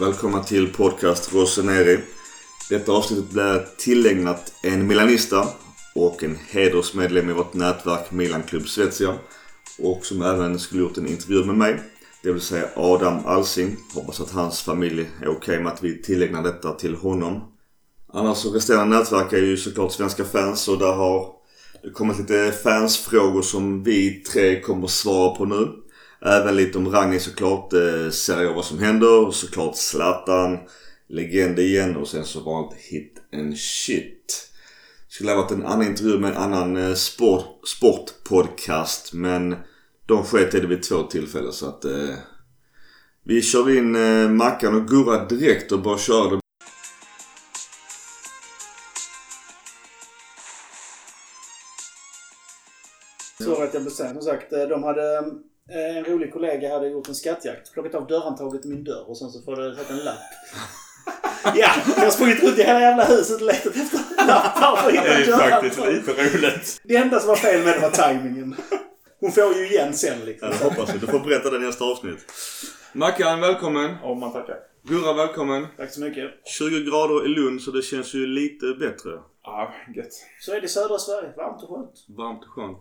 Välkomna till podcast Rossoneri. Detta avsnittet blir tillägnat en Milanista och en hedersmedlem i vårt nätverk Milan Club Svezia. Och som även skulle gjort en intervju med mig. Det vill säga Adam Alsing. Hoppas att hans familj är okej okay med att vi tillägnar detta till honom. Annars så resterande nätverk är ju såklart svenska fans och där har det kommit lite fansfrågor som vi tre kommer svara på nu. Även lite om Ragni såklart. Eh, jag vad som händer. Såklart Zlatan. Legend igen och sen så var det hit and shit. Skulle ha varit en annan intervju med en annan eh, sport, sportpodcast men de sket i det vid två tillfällen så att eh, vi kör in eh, Mackan och Gurra direkt och bara kör det. Så att jag blev sen. Som sagt, de hade en rolig kollega hade gjort en skattjakt. Plockat av dörrhandtaget i min dörr och sen så får det sätta en lapp. ja, jag har sprungit runt i hela jävla huset och letat efter lappar för Det är ju faktiskt lite roligt. Det enda som var fel med det var tajmingen. Hon får ju igen sen liksom. Ja, det hoppas jag. Du får berätta det i nästa avsnitt. Mackan, välkommen. Om man tackar. Gurra, välkommen. Tack så mycket. 20 grader i Lund så det känns ju lite bättre. Ja, gött. Så är det i södra Sverige. Varmt och skönt. Varmt och skönt.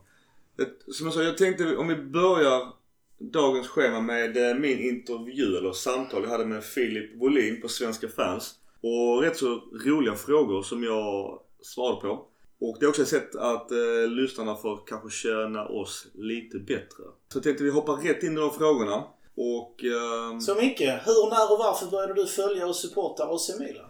Eh, som jag sa, jag tänkte om vi börjar dagens schema med eh, min intervju eller samtal jag hade med Filip Wolin på Svenska fans. Och rätt så roliga frågor som jag svarade på. Och det är också ett sätt att eh, lyssnarna får kanske känna oss lite bättre. Så jag tänkte vi hoppar rätt in i de frågorna. Och... Eh... Så Micke, hur, när och varför började du följa och supporta AC Milan?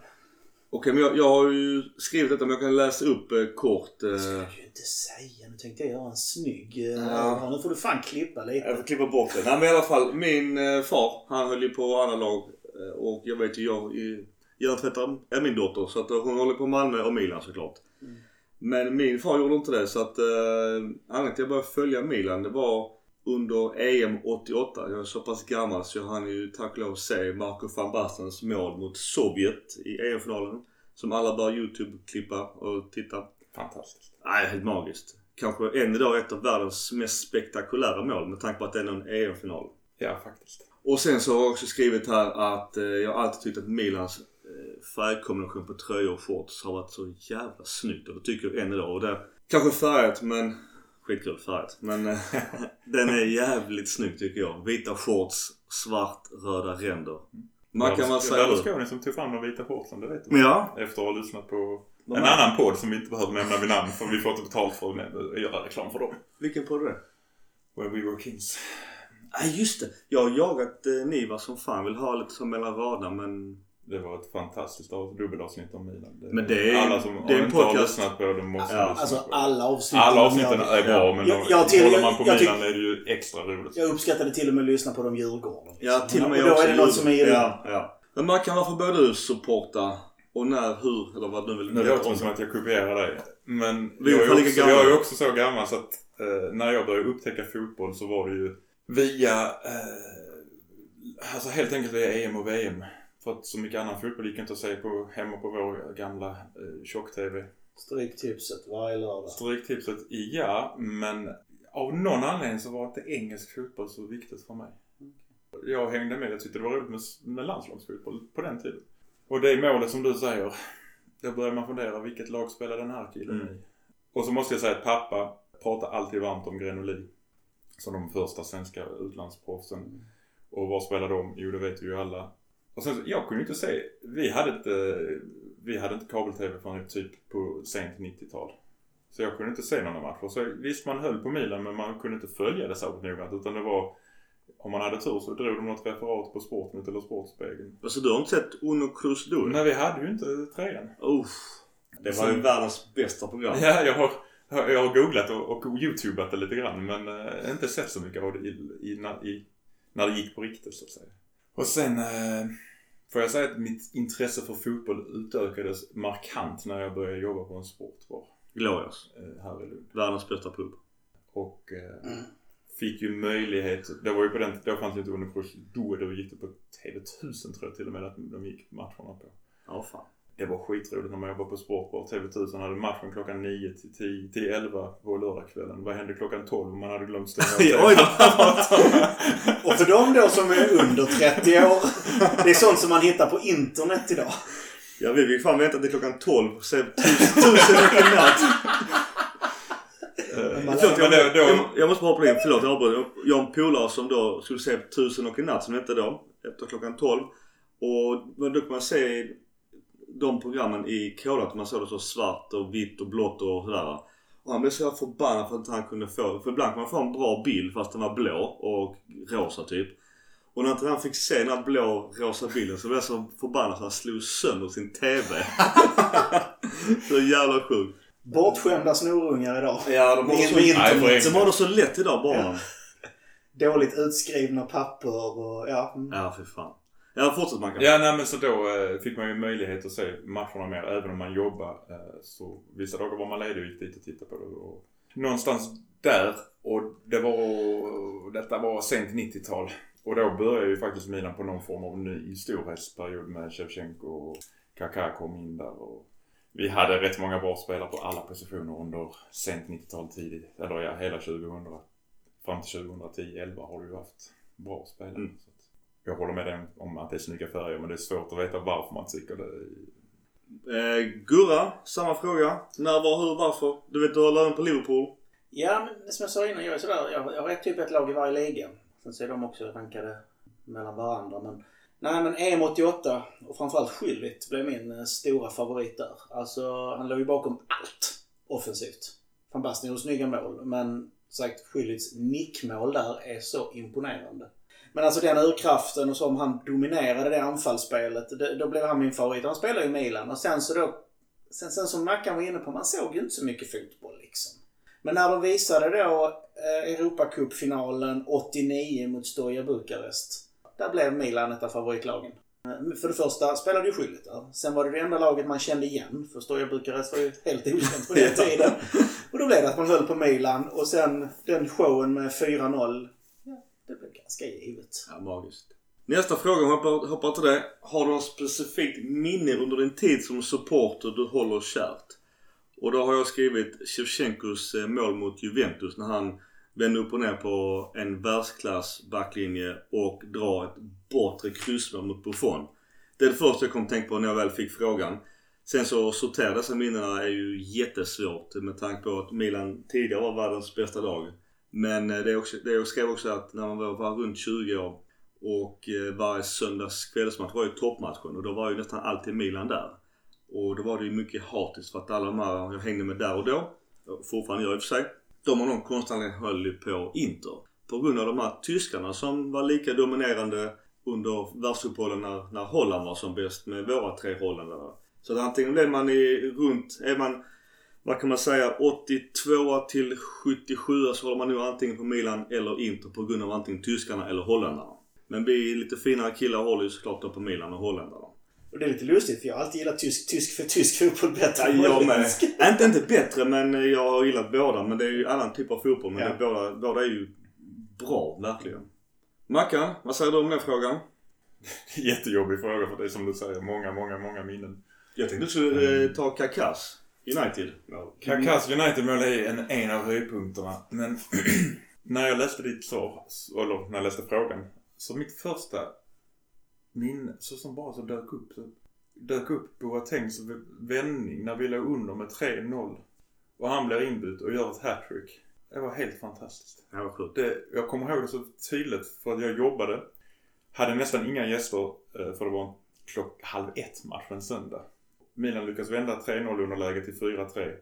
Okej, men jag, jag har ju skrivit detta men jag kan läsa upp eh, kort. Det Eh, ska du ju inte säga. Nu tänkte jag göra en snygg... eh, Ja. Nu får du fan klippa lite. Jag får klippa bort det. Nej men i alla fall, min eh, far han höll ju på andra lag. Eh, och jag vet ju, jag i- hjärntvättar är min dotter. Så att eh, hon håller på Malmö och Milan såklart. Mm. Men min far gjorde inte det så att eh, anledningen till att jag började följa Milan det var under EM 88. Jag är så pass gammal så jag hann ju tack och lov se Marco van Bastens mål mot Sovjet i EM-finalen. Som alla bör YouTube-klippa och titta. Fantastiskt. Nej, helt magiskt. Kanske än idag ett av världens mest spektakulära mål med tanke på att det är någon EM-final. Ja, faktiskt. Och sen så har jag också skrivit här att eh, jag alltid tyckt att Milans eh, färgkombination på tröjor och shorts har varit så jävla snyggt. Och det tycker jag än idag. Och det, kanske färgat men skitkul färgat. Men eh, den är jävligt snygg tycker jag. Vita shorts, svart, röda ränder. Vad Det säger var du? Skåne som tog fram de vita shortsen, det vet du. Ja. Efter att ha lyssnat på en här- annan podd som vi inte behöver nämna vid namn för vi får inte betalt för att göra reklam för dem. Vilken podd är det? Where we were kings. Nej just det. Jag har jagat eh, Niva som fan. Vill ha lite som mellan raderna men Det var ett fantastiskt av- dubbelavsnitt om Milan. Men det är- Alla som det är en inte har podcast. lyssnat på det måste Ja. lyssna Alltså på det. alla avsnitt. Alla avsnitten jag, är bra men Jag- jag till- håller man på jag Milan är det ju extra roligt. jag uppskattade till och med att lyssna på dem Djurgården. Ja, till och med och jag då också är det något som är illa. Ja, ja. Men Mackan, varför började du supporta? Och när, hur, eller vad du vill Nu låter det som att jag kopierar dig. Men Vi jag är, också, jag är också så gammal så att eh, när jag började upptäcka fotboll så var det ju via, eh, alltså helt enkelt via EM och VM. För att så mycket annan fotboll gick inte att se på, hemma på vår gamla eh, tjock-tv. Stryktipset varje lördag. Stryktipset, ja, men av någon anledning så var inte engelsk fotboll så viktigt för mig. Jag hängde med, jag tyckte det var roligt med, med landslagsfotboll på den tiden. Och det målet som du säger, då börjar man fundera, vilket lag spelar den här killen Mm. i? Och så måste jag säga att pappa pratar alltid varmt om Grenoli. Som de första svenska utlandsproffsen. Och var spelar de? Jo, det vet vi ju alla. Och sen, så- jag kunde inte se, vi hade inte, vi hade inte kabel-tv förrän typ på sent 90-tal. Så jag kunde inte se några matcher. Så visst, man höll på Milan men man kunde inte följa det särskilt noggrant. Utan det var, om man hade tur så drog de något referat på Sportnytt eller Sportspegeln. Alltså du har inte sett Uno Cruz Duro? Men vi hade ju inte tröjan. Uff. Det var ju världens bästa program. Ja, jag har, jag har googlat och, och youtubat det lite grann men eh, inte sett så mycket av det i, i, i, när det gick på riktigt så att säga. Och sen eh, får jag säga att mitt intresse för fotboll utökades markant när jag började jobba på en sportbar Glorious. eh, här i Lund. Världens bästa pub. Och eh, Mm. fick ju möjlighet, det var ju på den då fanns det inte Unicross då, då gick det på TV1000 tror jag till och med att de gick matcherna på. Ja fan. Det var skitroligt när man jobbade på Sportball. TV1000 hade matchen klockan 9 till 10 till 11 på lördagskvällen. Vad hände klockan 12 om man hade glömt stänga av. Och för de då som är under 30 år. Det är sånt som man hittar på internet idag. Ja, vi fick fan vänta till klockan 12 och se tusen, natt. Man Förlåt, jag, Men då- då- jag, måste bara hoppa in. Förlåt, jag avbryter. Jag har en polare som då skulle se Tusen och en natt som hette då. Efter klockan 12. Och då kan man se de programmen i kodat. Man såg det så svart och vitt och blått och sådär. Och han blev så förbannad för att han kunde få... För ibland kan man få en bra bild fast den var blå och rosa typ. Och när inte han fick se den här blå rosa bilden så blev jag så förbannad så han slog sönder sin TV. så jävla sjukt. Bortskämda snorungar idag. Ja, de har så, Nej, de har det så lätt idag barnen. Dåligt utskrivna papper och ja. mm. Ja, för fan. Ja, fortsätt Mackan. Ja, nej men så då eh, fick man ju möjlighet att se matcherna mer även om man jobbar. Eh, så vissa dagar var man ledig och gick dit och tittade på det. Och någonstans där och det var, detta var sent 90-tal. Och då började ju faktiskt Milan på någon form av ny storhetsperiod med Shevchenko och Kaká kom in där. Och vi hade rätt många bra spelare på alla positioner under sent 90-tal tidigt. Eller ja, hela 2000. Fram till 2010-11 har du ju haft bra spelare. Mm. Jag håller med dig om att det är snygga färger men det är svårt att veta varför man tycker det. Eh, Gurra, samma fråga. När, var, hur, varför? Du vet, du har lön på Liverpool. Ja, men som jag sa innan, jag är sådär. Jag, jag har ett typ ett lag i varje liga. Sen så är de också rankade mellan varandra. Men, nej, men EM 88 och framförallt Schüllit blev min eh, stora favorit där. Alltså, han låg ju bakom allt offensivt. Van Basten gjorde snygga mål, men sagt Schüllits nickmål där är så imponerande. Men alltså den urkraften och som han dominerade det anfallsspelet, det, då blev han min favorit. Han spelade i Milan och sen så då... Sen, sen som Mackan var inne på, man såg ju inte så mycket fotboll liksom. Men när de visade då eh, Europacupfinalen 89 mot Stoja Bukarest. Där blev Milan ett av favoritlagen. Eh, För det första spelade ju Schüllit där. Sen var det det enda laget man kände igen. För Stoja Bukarest var ju helt okänt på den tiden. Och då blev det att man höll på Milan. Och sen den showen med 4-0. Det blev ganska givet. Ja, magiskt. Nästa fråga, hoppar, hoppar till det. Har du något specifikt minne under din tid som supporter du håller kärt? Och då har jag skrivit Shevchenkos eh, mål mot Juventus när han vänder upp och ner på en världsklass backlinje och drar ett bortre kryssmål mot Buffon. Det är det första jag kom att tänka på när jag väl fick frågan. Sen så sortera dessa minnena är ju jättesvårt med tanke på att Milan tidigare var världens bästa lag. Men eh, det är också, det jag skrev också att när man var, var runt 20 år och eh, varje söndags kvällsmatch var ju toppmatchen och då var ju nästan alltid Milan där. Och då var det ju mycket hatiskt för att alla de här jag hängde med där och då, fortfarande gör i och för sig, de har någon konstant höll ju på Inter. På grund av de här tyskarna som var lika dominerande under världsuppehållen när, när Holland var som bäst med våra tre holländare. Så att antingen blev man i runt, är man vad kan man säga, 82 till 77 så håller man nog antingen på Milan eller Inter på grund av antingen tyskarna eller holländarna. Men vi lite finare killar håller ju såklart då på Milan och holländarna. Och det är lite lustigt för jag har alltid gillat tysk, tysk, för tysk fotboll bättre Ja, än med. holländsk. inte, inte bättre men jag har gillat båda. Men det är ju annan typ av fotboll. Men Ja. det, är båda, båda är ju bra, verkligen. Mackan, vad säger du om den frågan? Jättejobbig fråga för det är som du säger. Många, många, många minnen. Jag tänkte du skulle eh, ta Kakas United. Kakas United-mål är en, en av höjdpunkterna. Men när jag läste ditt svar, eller när jag läste frågan. Så mitt första minne, så som bara så dök upp. Så dök upp Boatengs vändning när vi låg under med 3-0. Och han blir inbytt och gör ett hattrick. Det var helt fantastiskt. Ja, vad sjukt. Det, jag kommer ihåg det så tydligt för att jag jobbade. Hade nästan inga gäster eh, för det var en klock halv ett match en söndag. Milan lyckas vända 3-0 underläge till 4-3.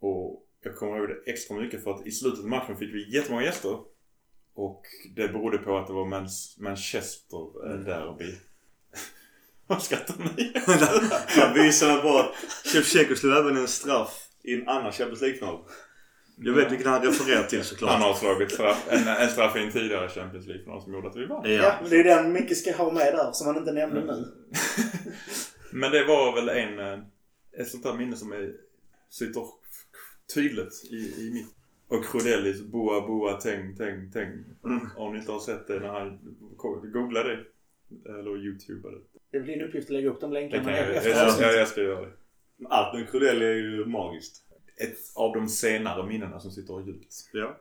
Och jag kommer ihåg det extra mycket för att i slutet av matchen fick vi jättemånga gäster. Och det berodde på att det var Mans- Manchester eh, derby. Vad skrattar ni? Jag visade bara att Shevchenko slog även en straff i en annan Champions League-final. Jag vet vilken han refererar till såklart. Han har slagit straff, en, en straff i en tidigare Champions League-final som gjorde att vi vann. Ja, Ja. men det är den Micke ska ha med där som han inte nämnde Mm. nu. Men det var väl en, eh, ett sånt där minne som är, sitter tydligt i, i mitt. Och Crodellis Boa Boa Teng Teng Teng. Mm. Om ni inte har sett det när han googlar det. Eller youtubade det. Det blir en uppgift att lägga upp de länkarna jag, efter jag, jag, jag ska göra det. Allt med Crudelli är ju magiskt. Ett av de senare minnena som sitter gjuts. Ja.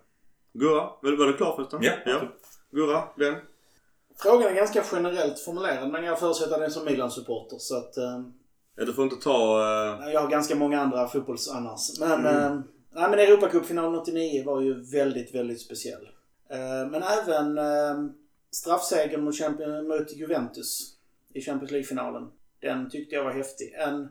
Gurra, var du klar förresten? Ja, ja. Gurra, den? Frågan är ganska generellt formulerad men jag förutsätter den som Milan-supporter så att... Eh, Ja, du får inte ta... eh, jag har ganska många andra fotbolls-annars. Men, Mm. eh, nej, men Europacupfinalen 89 var ju väldigt, väldigt speciell. Eh, men även eh, straffsegern mot, mot Juventus i Champions League-finalen. Den tyckte jag var häftig. En,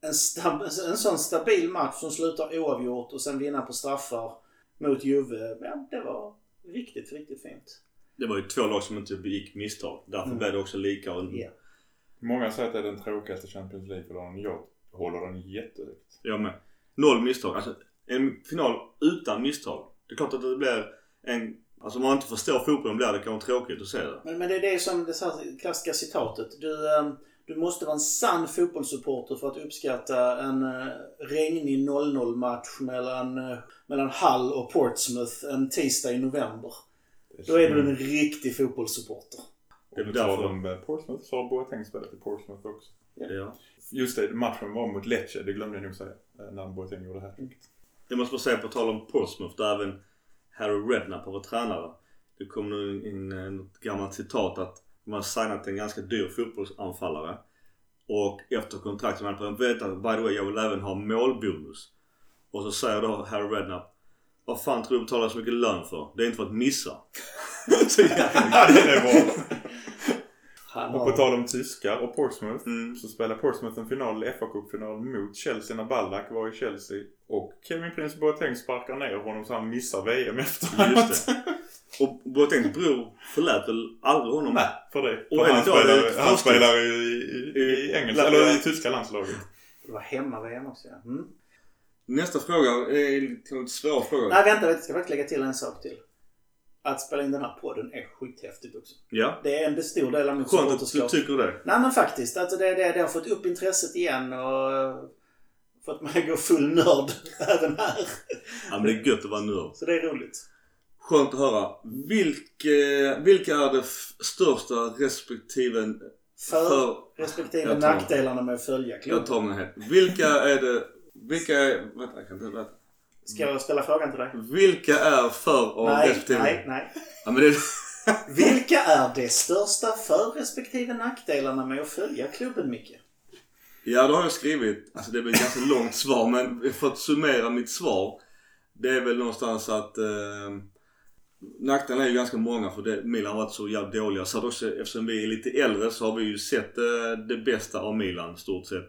en, stab, en sån stabil match som slutar oavgjort och sen vinna på straffar mot Juve. Ja, det var riktigt, riktigt fint. Det var ju två lag som inte begick misstag. Därför Mm. blev det också lika. Och, Ja. Många säger att det är den tråkigaste Champions League-finalen. Jag håller den jättehögt. Jag med. Noll misstag. Alltså en final utan misstag. Det är klart att det blir en... Alltså om man inte förstår fotbollen blir det kanske tråkigt att se det. Men, men det är det som det så här klassiska citatet. Du, eh, du måste vara en sann fotbollssupporter för att uppskatta en eh, regnig 0-0 match mellan, eh, mellan Hull och Portsmouth en tisdag i november. Då är du en riktig fotbollssupporter. Det är tal därför- om eh, Portsmouth så har Boateng spelat i Portsmouth också. Ja. Just det, matchen var mot Lecce. Det glömde jag nog säga. eh, När Boateng gjorde det här. Jag måste bara säga på tal om Portsmouth där även Harry Redknapp har varit tränare. Det kom nu in ett gammalt citat att de har signat en ganska dyr fotbollsanfallare. Och efter kontraktet med honom, vänta by the way jag vill även ha målbonus. Och så säger då Harry Redknapp Vad fan tror du betalar så mycket lön för? Det är inte för att missa. så jävla det är bra. Och på tal om tyskar och Portsmouth. Mm. Så spelade Portsmouth en final, fa Cup-final mot Chelsea när Ballack var i Chelsea. Och Kevin Prince Boateng sparkar ner honom så han missar VM efteråt. Just det. Och Boatengs bror förlät väl aldrig honom? Nej, för det. Och För han spelar, han spelar i, i, i engelska, Ja. eller i tyska landslaget. Det var hemma-VM också ja. Mm. Nästa fråga är lite lite svår fråga. Nej vänta, jag ska faktiskt lägga till en sak till. Att spela in den här podden är skithäftigt också. Ja. Det är en stor del av mitt Skönt att du tycker det. Nej men faktiskt. Alltså det, det, det har fått upp intresset igen och eh, fått mig att gå full nörd även här. Ja men det är gött att vara nörd. Så det är roligt. Skönt att höra. Vilka, vilka är det f- största respektive... För, För- respektive Jag nackdelarna med att följa Jag klubben. tar mig helt. Vilka är det... Vilka är... Vänta, jag kan inte... Vänta. Ska jag ställa frågan till dig? Vilka är för och Nej, respektive... nej, nej. Ja men det... Vilka är de största för respektive nackdelarna med att följa klubben Micke? Ja det har jag skrivit. Alltså det blir ett ganska långt svar men för att summera mitt svar. Det är väl någonstans att... Eh, Nackdelarna är ju ganska många för det, Milan har varit så jävla dåliga. Så också, eftersom vi är lite äldre så har vi ju sett eh, det bästa av Milan stort sett.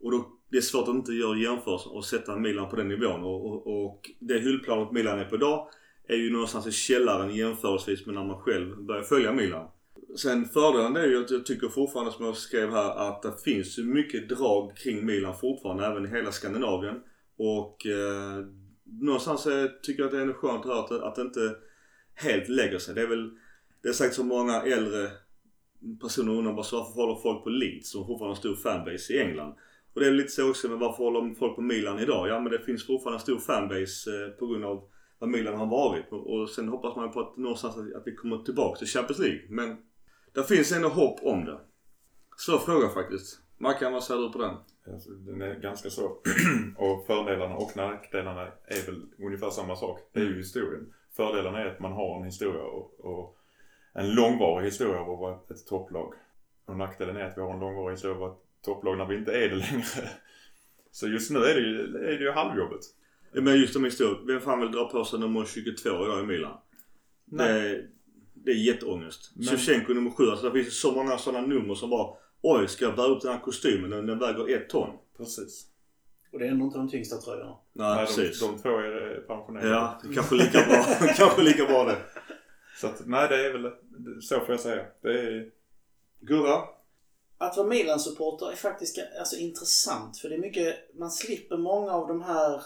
Och då, det är svårt att inte göra jämförelser och sätta Milan på den nivån. Och, och, och det hyllplanet Milan är på idag är ju någonstans i källaren jämförelsevis med när man själv börjar följa Milan. Sen fördelen är ju att jag tycker fortfarande som jag skrev här att det finns ju mycket drag kring Milan fortfarande även i hela Skandinavien. Och eh, någonstans är, tycker jag att det är skönt att höra att, att det inte helt lägger sig. Det är väl, det är sagt så många äldre personer undrar bara varför håller folk på Leeds som fortfarande har en stor fanbase i England? Och det är lite så också med varför håller folk på Milan idag? Ja men det finns fortfarande en stor fanbase eh, på grund av vad Milan har varit. Och, sen hoppas man på att någonstans att, vi kommer tillbaka till Champions League. Men det finns ändå hopp om det. Svår fråga faktiskt. Mackan, vad säger du på den? Alltså, den är ganska så. och fördelarna och nackdelarna är väl ungefär samma sak. Det är ju historien. Fördelarna är att man har en historia och, och en långvarig historia av att vara ett topplag. Och nackdelen är att vi har en långvarig historia av att topplag när vi inte är det längre. Så just nu är det ju, är det ju halvjobbet. Men just de historier. Vem fan vill dra på sig nummer 22 idag i Milan? Det är, det är jätteångest. Men- Shevchenko nummer 7. Alltså det finns ju så många sådana nummer som bara Oj, ska jag bära upp den här kostymen? Den, den väger ett ton. Precis. Och det är ändå inte de tyngsta tröjorna. Nej, Nej, precis. de, de två är eh, pensionerade. Ja, det kanske lika bra. kanske lika bra det. Så att, nej det är väl, så får jag säga. Det är, Gurra? Att vara Milan-supporter är faktiskt alltså, intressant. För det är mycket, man slipper många av de här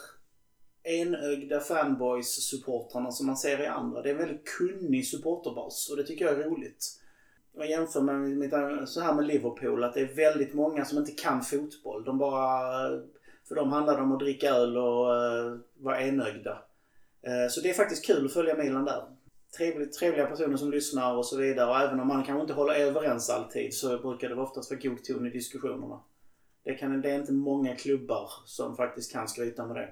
enögda fanboys-supportrarna som man ser i andra. Det är en väldigt kunnig supporterbas och det tycker jag är roligt. Jag jämför med, med, så här med Liverpool att det är väldigt många som inte kan fotboll. De bara... För dem handlar det om att dricka öl och uh, vara enögda. Uh, så det är faktiskt kul att följa Milan där trevligt, trevliga personer som lyssnar och så vidare. Och även om man kanske inte håller överens alltid så brukar det oftast vara god ton i diskussionerna. Det, kan, det är inte många klubbar som faktiskt kan skryta med det.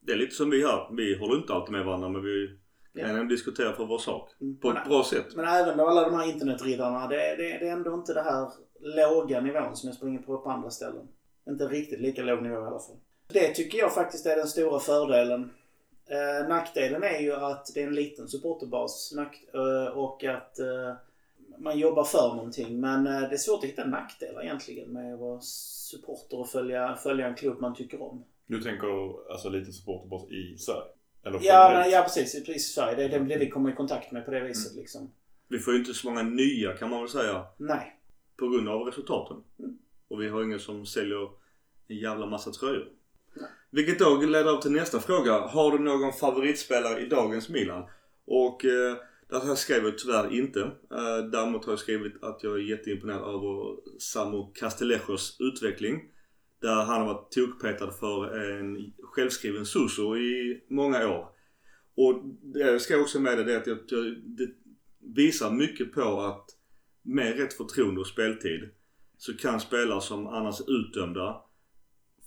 Det är lite som vi här. Vi håller inte alltid med varandra men vi kan Ja. diskutera för vår sak. Mm. På Men- ett bra sätt. Men även alla de här internetriddarna, det, det, det är ändå inte det här låga nivån som jag springer på på andra ställen. Inte riktigt lika låg nivå i alla fall. Det tycker jag faktiskt är den stora fördelen. Eh, nackdelen är ju att det är en liten supporterbas eh, och att eh, man jobbar för någonting. Men eh, det är svårt att hitta nackdelar egentligen med att vara supporter och följa, följa en klubb man tycker om. Du tänker alltså lite supporterbas i Sverige? Eller Ja, men, ja precis. Precis i Sverige. Det är det, det vi kommer i kontakt med på det viset liksom. Vi får ju inte så många nya kan man väl säga. Nej. På grund av resultaten. Mm. Och vi har ingen som säljer en jävla massa tröjor. Vilket då leder upp till nästa fråga. Har du någon favoritspelare i dagens Milan? Och eh, där har jag skrivit tyvärr inte. Eh, däremot har jag skrivit att jag är jätteimponerad över Samu Castellejos utveckling. Där han har varit tokpetad för en självskriven Suso i många år. Och det jag skrev också med det, det är att jag, jag, det visar mycket på att med rätt förtroende och speltid så kan spelare som annars är utdömda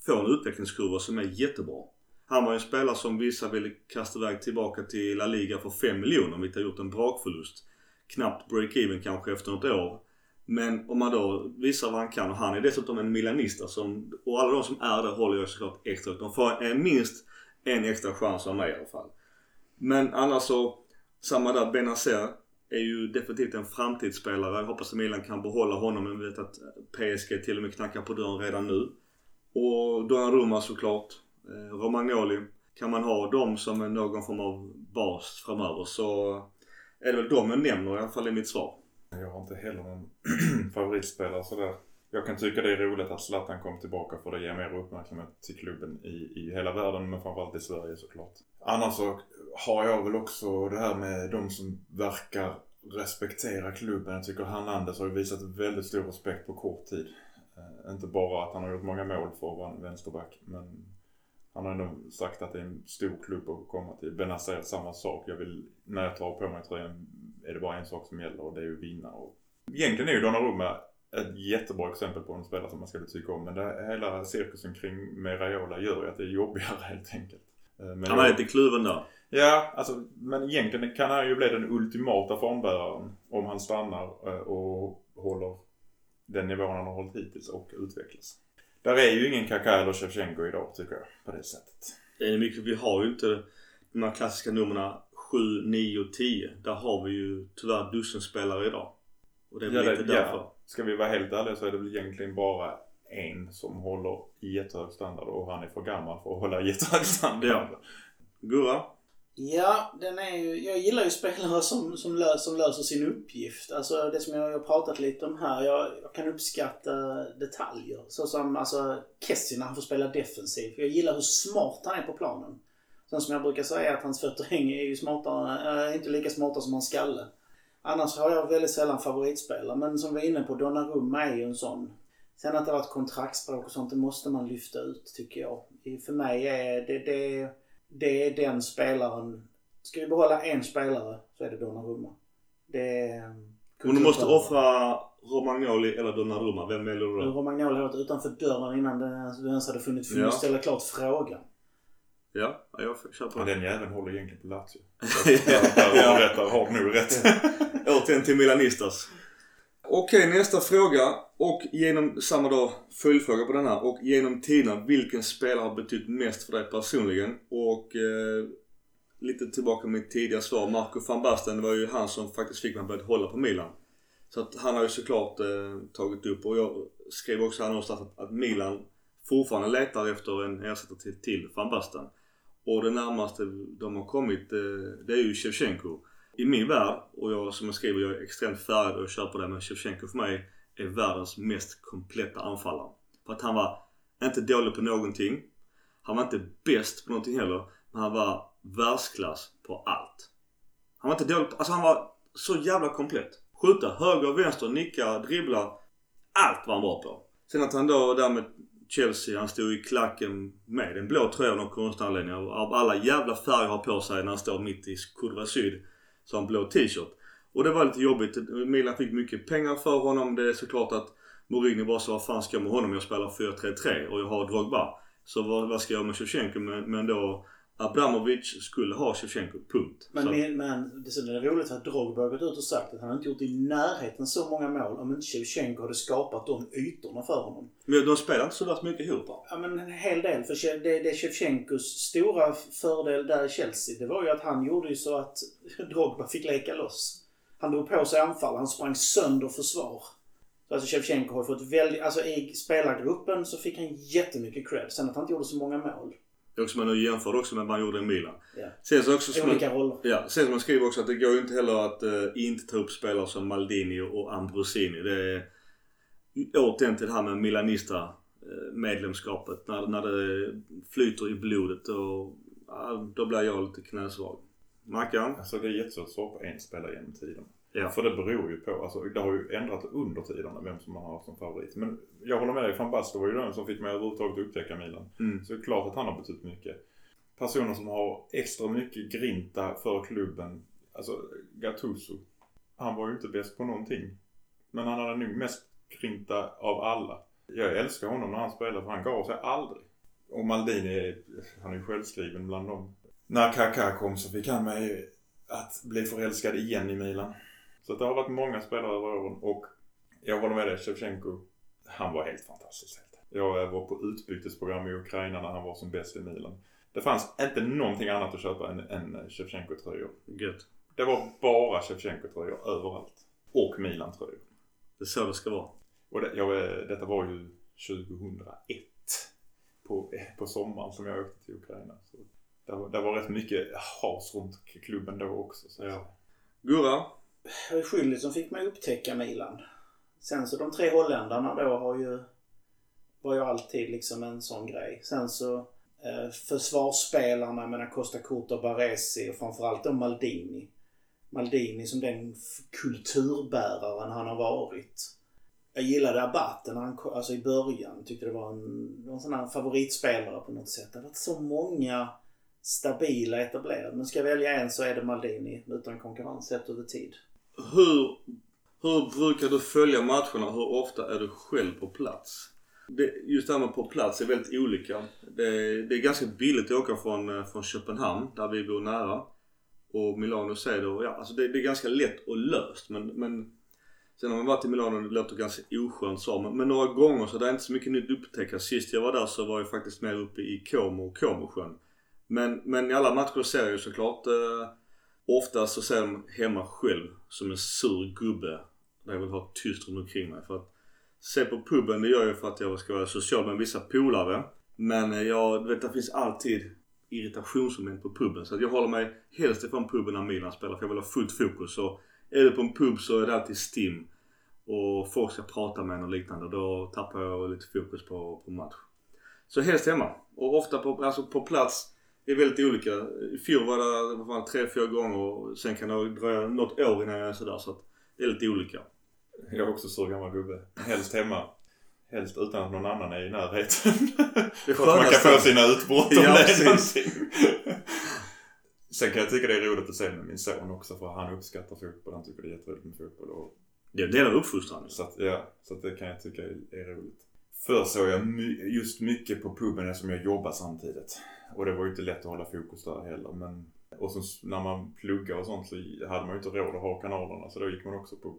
få en utvecklingskurva som är jättebra. Han var ju en spelare som vissa ville kasta iväg tillbaka till La Liga för 5 miljoner vilket har gjort en brakförlust. Knappt break-even kanske efter något år. Men om man då visar vad han kan och han är dessutom en milanista som, och alla de som är där håller jag såklart extra. De får en, minst en extra chans av mig i alla fall. Men annars så, samma där, Benazer är ju definitivt en framtidsspelare. Jag hoppas att Milan kan behålla honom men vi vet att PSG till och med knackar på dörren redan nu. Och Donnarumma såklart. Eh, Romagnoli. Kan man ha dem som en någon form av bas framöver så är det väl de jag nämner i alla fall i mitt svar. Jag har inte heller någon favoritspelare sådär. Jag kan tycka det är roligt att Zlatan kom tillbaka för det ger mer uppmärksamhet till klubben i, i hela världen men framförallt i Sverige såklart. Annars så har jag väl också det här med de som verkar respektera klubben. Jag tycker Hernandez har visat väldigt stor respekt på kort tid. Eh, inte bara att han har gjort många mål för att vara en vänsterback men han har ändå sagt att det är en stor klubb att komma till. Benazer samma sak. Jag vill, när jag tar på mig tröjan är det bara en sak som gäller och det är att vinna. Och egentligen är ju Donnarumma ett jättebra exempel på en spelare som man skulle tycka om. Men det, hela cirkusen kring med Raiola gör ju att det är jobbigare helt enkelt. Eh, Men Han jag- lite kluven där. Ja, alltså, men egentligen kan han ju bli den ultimata formbäraren om han stannar eh, och håller den nivån han har hållit hittills och utvecklas. Där är ju ingen Kaká eller Shevchenko idag tycker jag, på det sättet. Det är mycket, vi har ju inte de här klassiska numren 7, 9 och 10. Där har vi ju tyvärr dussinspelare idag. Och det är väl Ja, lite det- därför. ja. Ska vi vara helt ärliga så är det väl egentligen bara en som håller jättehög standard och han är för gammal för att hålla jättehög standard. Ja. Gurra? Ja, den är ju, jag gillar ju spelare som, som, lö, som löser sin uppgift. Alltså det som jag har pratat lite om här. Jag, jag kan uppskatta detaljer. Så som alltså Kessie när han får spela defensiv. Jag gillar hur smart han är på planen. Sen som jag brukar säga att hans fötter hänger är ju smartare, äh, inte lika smarta som hans skalle. Annars har jag väldigt sällan favoritspelare. Men som vi var inne på, Donnarumma är ju en sån. Sen att det har varit kontraktsspråk och sånt, det måste man lyfta ut tycker jag. För mig är det, det, det är den spelaren. Ska vi behålla en spelare så är det Donnarumma. Det är... Om du måste offra Romagnoli eller Donnarumma, vem väljer du då? Romagnoli har varit utanför dörren innan du ens hade funnit för Ja. att ställa klart frågan. Ja, ja, jag köper Ja, det. den jäveln håller egentligen på Lazio. Där har nog rätt. Återigen till Milanistas. Okej, nästa fråga. Och genom samma dag följdfråga på den här. Och genom tiderna, vilken spelare har betytt mest för dig personligen? Och eh, lite tillbaka med mitt tidigare svar. Marco van Basten, det var ju han som faktiskt fick mig att börja hålla på Milan. Så att han har ju såklart eh, tagit upp och jag skrev också annonstans att, att Milan fortfarande letar efter en ersättare till, till van Basten. Och det närmaste de har kommit eh, det är ju Shevchenko. I min värld, och jag som jag skriver, jag är extremt färgad och kör på det men Shevchenko för mig är världens mest kompletta anfallare. För att han var inte dålig på någonting. Han var inte bäst på någonting heller. Men han var världsklass på allt. Han var inte dålig på, alltså han var så jävla komplett. Skjuta höger, vänster, nicka, dribbla. Allt var han bra på. Sen att han då där med Chelsea, han stod i klacken med en blå tröja av någon konstig anledning. Av alla jävla färger har på sig när han står mitt i kurva syd. Så har han blå t-shirt. Och det var lite jobbigt. Milan fick mycket pengar för honom. Det är såklart att Mourinho bara sa vad fan ska jag med honom? Jag spelar 4-3-3 och jag har Drogba. Så vad, vad ska jag med Shevchenko? Men, men då Abramovic skulle ha Shevchenko. Punkt. Men, Så- men, men det är roligt att Drogba har gått ut och sagt att han inte gjort i närheten så många mål om inte Shevchenko hade skapat de ytorna för honom. Men de spelar inte så värst mycket ihop va? Ja men en hel del. För det, det Shevchenkos stora fördel där i Chelsea det var ju att han gjorde ju så att Drogba fick leka loss. Han drog på sig anfall. Han sprang sönder försvar. Så alltså Shevchenko har fått väldigt... Alltså i spelargruppen så fick han jättemycket cred. Sen att han inte gjorde så många mål. Det är också man nu jämför också med vad han gjorde i Milan. Ja. Sen så också Olika roller. Ja, sen som man skriver också att det går ju inte heller att eh, inte ta upp spelare som Maldini och Ambrosini. Det är återigen till det här med Milanista eh, medlemskapet. När, när det flyter i blodet och ja, då blir jag lite knäsvag. Mackan? Alltså det är jättesvårt att svara på en spelare genom tiden. Ja. För det beror ju på, alltså det har ju ändrat under tiderna vem som man har som favorit. Men jag håller med dig, van Basten var ju den som fick mig överhuvudtaget att upptäcka Milan. Mm. Så det är klart att han har betytt mycket. Personer som har extra mycket grinta för klubben. Alltså Gattuso. Han var ju inte bäst på någonting. Men han hade nog mest grinta av alla. Jag älskar honom när han spelar för han gav sig aldrig. Och Maldini, han är ju självskriven bland dem. När Kaká kom så fick han mig att bli förälskad igen i Milan. Så det har varit många spelare över åren och jag håller med dig, Shevchenko. Han var helt fantastisk. Helt. Jag var på utbytesprogram i Ukraina när han var som bäst i Milan. Det fanns inte någonting annat att köpa än, än Shevchenko-tröjor. Gött. Det var bara Shevchenko-tröjor överallt. Och Milan-tröjor. Det är så det ska vara. Och det, jag, detta var ju 2001. På, på sommaren som jag åkte till Ukraina. Så det, var, det var rätt mycket has runt klubben då också. Så Ja. Gurra? Som fick mig upptäcka Milan. Sen så de tre holländarna då har ju... Var ju alltid liksom en sån grej. Sen så eh, försvarsspelarna med Costa Curta och Baresi och framförallt då Maldini. Maldini som den kulturbäraren han har varit. Jag gillade Abate när han alltså i början. Tyckte det var en, det var en sån här favoritspelare på något sätt. Det har varit så många stabila etablerade. Men ska jag välja en så är det Maldini utan konkurrens sett över tid. Hur, hur brukar du följa matcherna? Hur ofta är du själv på plats? Det, just det här med på plats är väldigt olika. Det, det är ganska billigt att åka från, eh, från Köpenhamn, där vi bor nära. Och Milano säger då, ja alltså det, det är ganska lätt och löst men, men Sen har man varit i Milano och det låter ganska oskönt så men, men några gånger så det är inte så mycket nytt att upptäcka. Sist jag var där så var jag faktiskt mer uppe i Como och Comosjön. Men, men i alla matcher ser jag ju såklart eh, Oftast så ser jag hemma själv som en sur gubbe. Där jag vill ha tyst runt omkring mig. För att se på puben det gör jag för att jag ska vara social med vissa polare. Men eh, jag vet det finns alltid irritationsmoment på puben. Så att jag håller mig helst ifrån puben när Milan spelar för jag vill ha fullt fokus. Så är det på en pub så är det alltid stim. Och folk ska prata med en och liknande. Då tappar jag lite fokus på, på match. Så helst hemma. Och ofta på, alltså på plats. Det är väldigt olika. I fjol var det vad fan, tre, fyra gånger och sen kan det dröja något år innan jag är sådär. Så att det är lite olika. Jag är också så gammal gubbe. Helst hemma. Helst utan att någon annan är i närheten. Det För att man kan få sina utbrott om Ja, det är någonting. Sen kan jag tycka det är roligt att se med min son också för han uppskattar fotboll. Han tycker det är jätteroligt med fotboll. Och, Det är en del av uppfostran. så att, ja, så att det kan jag tycka är, är roligt. Förr såg jag my, just mycket på puben eftersom jag jobbar samtidigt. Och det var ju inte lätt att hålla fokus där heller. Men, och så när man pluggar och sånt så hade man ju inte råd att ha kanalerna. Så då gick man också på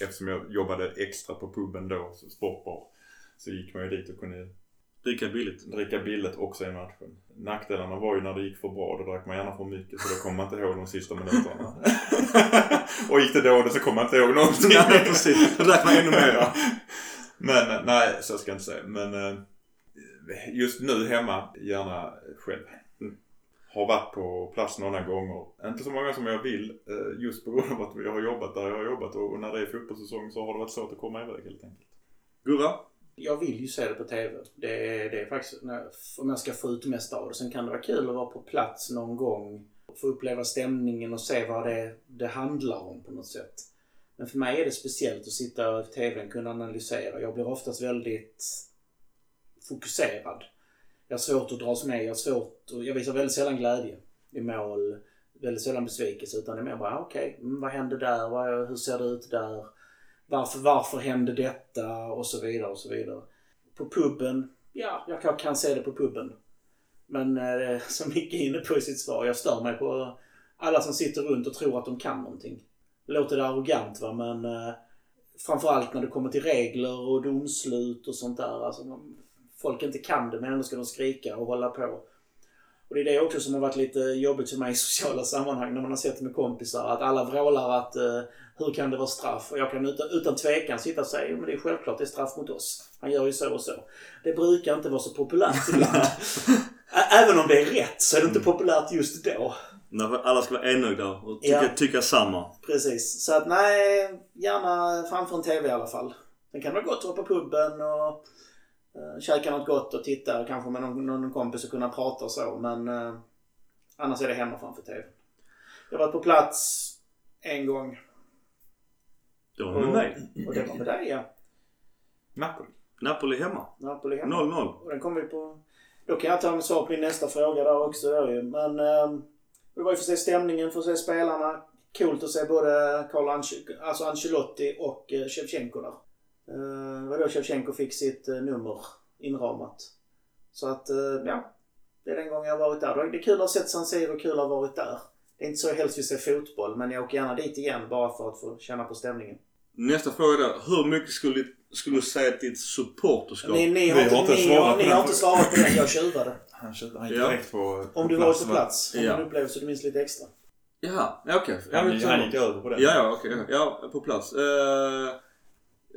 Eftersom jag jobbade extra på puben då, så sportbar. Så gick man ju dit och kunde Dricka billigt. dricka billigt också i matchen. Nackdelarna var ju när det gick för bra, då drack man gärna för mycket så då kom man inte ihåg de sista minuterna. och gick det dåligt så kom man inte ihåg någonting. Nej precis. Då drack man ännu mer. Men nej, så ska jag inte säga. Men eh, just nu hemma, gärna själv. Mm. Har varit på plats några gånger. Inte så många som jag vill. eh, Just på grund av att vi har jobbat där jag har jobbat. Och när det är fotbollssäsong så har det varit svårt att komma iväg helt enkelt. Gurra? Jag vill ju se det på TV. Det är, det är faktiskt om jag ska få ut mest av det. Sen kan det vara kul att vara på plats någon gång. Få uppleva stämningen och se vad det, det handlar om på något sätt. Men för mig är det speciellt att sitta och TVn kunna analysera. Jag blir oftast väldigt fokuserad. Jag har svårt att dras med. Jag har svårt och jag visar väldigt sällan glädje i mål. väldigt sällan besvikelse utan det är mer bara ah, okej, okay, vad hände där? Vad, hur ser det ut där? Varför, varför hände detta? Och så vidare och så vidare. På puben, ja, jag kan, kan se det på puben. Men eh, som Micke är inne på i sitt svar, jag stör mig på alla som sitter runt och tror att de kan någonting. Det Låter det arrogant va, men eh, framförallt när det kommer till regler och domslut och sånt där. Alltså, folk inte kan det men ändå ska de skrika och hålla på. Och det är det också som har varit lite jobbigt för mig i sociala sammanhang när man har sett det med kompisar. Att alla vrålar att uh, hur kan det vara straff? Och jag kan utan, utan tvekan sitta och säga men det är självklart det är straff mot oss. Han gör ju så och så. Det brukar inte vara så populärt ibland. Även om det är rätt så är det inte mm. populärt just då. När alla ska vara enögda och tycka, ja. tycka samma. Precis. Så att nej, gärna framför en TV i alla fall. Sen kan det vara gott att vara på puben och uh, käka något gott och titta kanske med någon, någon kompis och kunna prata och så. Men uh, annars är det hemma framför TV. Jag har varit på plats en gång. Det var med mig. Och det var med dig ja. Napoli. Napoli hemma. Napoli hemma. 0-0. Och den kommer vi på... Då kan jag ta en svar på din nästa fråga där också då ju. Men... Um, det var ju för att se stämningen, för att se spelarna. Coolt att se både Carlo Anc- alltså Ancelotti och uh, Shevchenko där. Uh, var då Shevchenko fick sitt uh, nummer inramat. Så att, uh, ja. Det är den gången jag har varit där. Det är kul att ha sett San Siro, kul att ha varit där. Det är inte så jag helst vill se fotboll, men jag åker gärna dit igen bara för att få känna på stämningen. Nästa fråga där. Hur mycket skulle, skulle du säga att ditt supporterskap... Ni, ni har, inte, inte, ni, har, ni har inte svarat på den. Jag tjuvade. Han, han gick direkt på, på Om du var på plats. Om ja. du upplevde så du minns lite extra. Jaha, okej. Okay. Ja, han, han gick över på den. Ja, ja okej. Okay. Ja, på plats. Uh,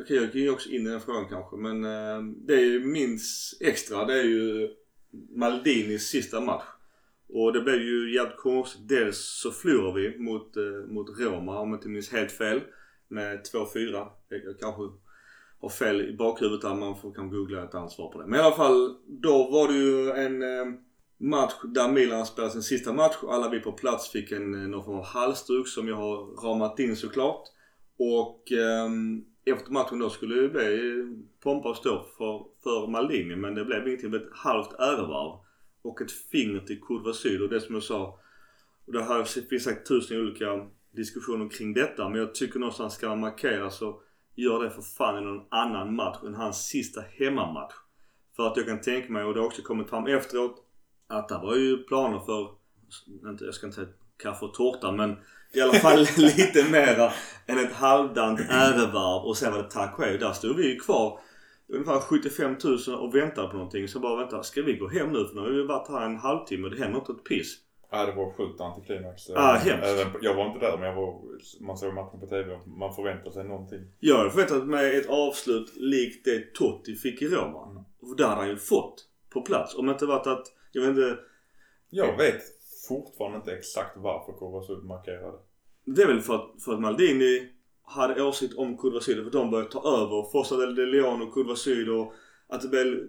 okej, jag gick också in i den frågan kanske. Men uh, det jag minns extra det är ju Maldinis sista match. Och det blev ju jävligt konstigt. Dels så förlorade vi mot, eh, mot Roma om jag inte minns helt fel. Med 2-4. Jag kanske har fel i bakhuvudet där. Man får, kanske googla ett ansvar på det. Men i alla fall, då var det ju en eh, match där Milan spelade sin sista match. Alla vi på plats fick en, eh, någon form av halsduk som jag har ramat in såklart. Och eh, efter matchen då skulle det bli pompa och stå för, för Maldini. Men det blev ingenting. Det blev ett halvt ärevarv. Och ett finger till Kurva Syd. Och det som jag sa. Och det här finns säkert tusen olika diskussioner kring detta. Men jag tycker någonstans ska man markera så gör det för fan i någon annan match än hans sista hemmamatch. För att jag kan tänka mig, och det har också kommit fram efteråt, att det var ju planer för, jag ska inte säga kaffe och tårta men i alla fall lite mera än ett halvdant ärevarv och sen var det tack och Där stod vi ju kvar ungefär 75 000 och väntade på någonting. Så bara vänta, ska vi gå hem nu? För nu har vi varit här en halvtimme och det händer inte ett piss. Ja, det var sjukt antiklimax. Ah, hemskt. Jag var inte där men jag var, man såg matchen på TV och man förväntade sig någonting. Jag hade förväntat mig ett avslut likt det Totti fick i Roma. Mm. Och det hade han ju fått på plats. Om det inte varit att, jag vet inte. Jag vet fortfarande inte exakt varför Kurvasud markerade. Det är väl för att, för att Maldini hade åsikt om Kurvasud. För att de började ta över Fossa del Leon och Kurvasud och att det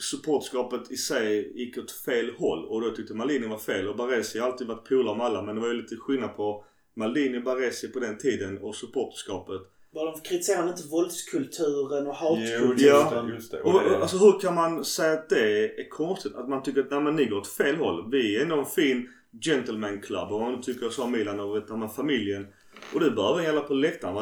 supportskapet i sig gick åt fel håll och då tyckte Maldini var fel och Baresi har alltid varit polare med alla men det var ju lite skillnad på Maldini och Baresi på den tiden och supporterskapet. Var de kritiserade inte våldskulturen och hatkulturen? Jo, ja. just det. Och, och, alltså hur kan man säga att det är konstigt? Att man tycker att nej, men ni går åt fel håll. Vi är ändå en fin gentleman club och man tycker så Milan och vet, man familjen. Och det behöver gälla på läktaren.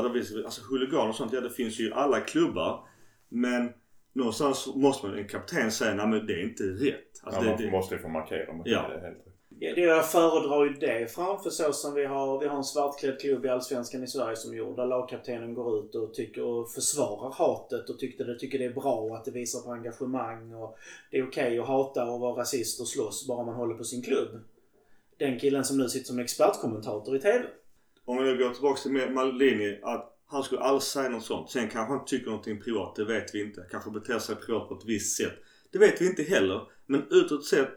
Alltså huliganer och sånt, ja det finns ju i alla klubbar. Men någonstans måste man, en kapten säga nej men det är inte rätt. Alltså, ja, det, man det, måste ju få markera mot ja. det helt Ja, det jag föredrar ju det framför så som vi har, vi har en svartklädd klubb i Allsvenskan i Sverige som gjorde. Där lagkaptenen går ut och, tycker, och försvarar hatet och tyckte det, tycker det är bra att det visar på engagemang och det är okej okay att hata och vara rasist och slåss bara man håller på sin klubb. Den killen som nu sitter som expertkommentator i TV. Om vi nu går tillbaka till Maldini. Att han skulle aldrig säga något sånt. Sen kanske han tycker någonting privat. Det vet vi inte. Kanske beter sig privat på ett visst sätt. Det vet vi inte heller. Men utåt sett,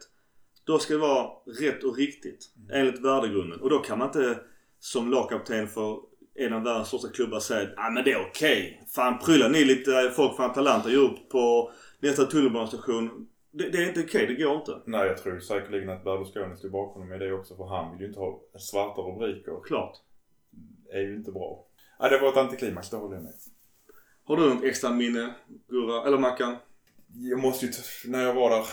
då ska det vara rätt och riktigt. Enligt värdegrunden. Och då kan man inte som lagkapten för en av världens största klubbar säga att ah, men det är okej. Okay. Fan pryllar ni lite folk från Atalanta upp på nästa tunnelbanestation. Det, det, är inte okej, okay, det går inte. Nej, jag tror säkerligen att Berlusconi står bakom honom i det också. För han vill ju inte ha svarta rubriker. Klart. Det är ju inte bra. Ja, det var ett antiklimax, det håller jag med. Har du något extra minne, Gurra? Eller Mackan? Jag måste ju, när jag var där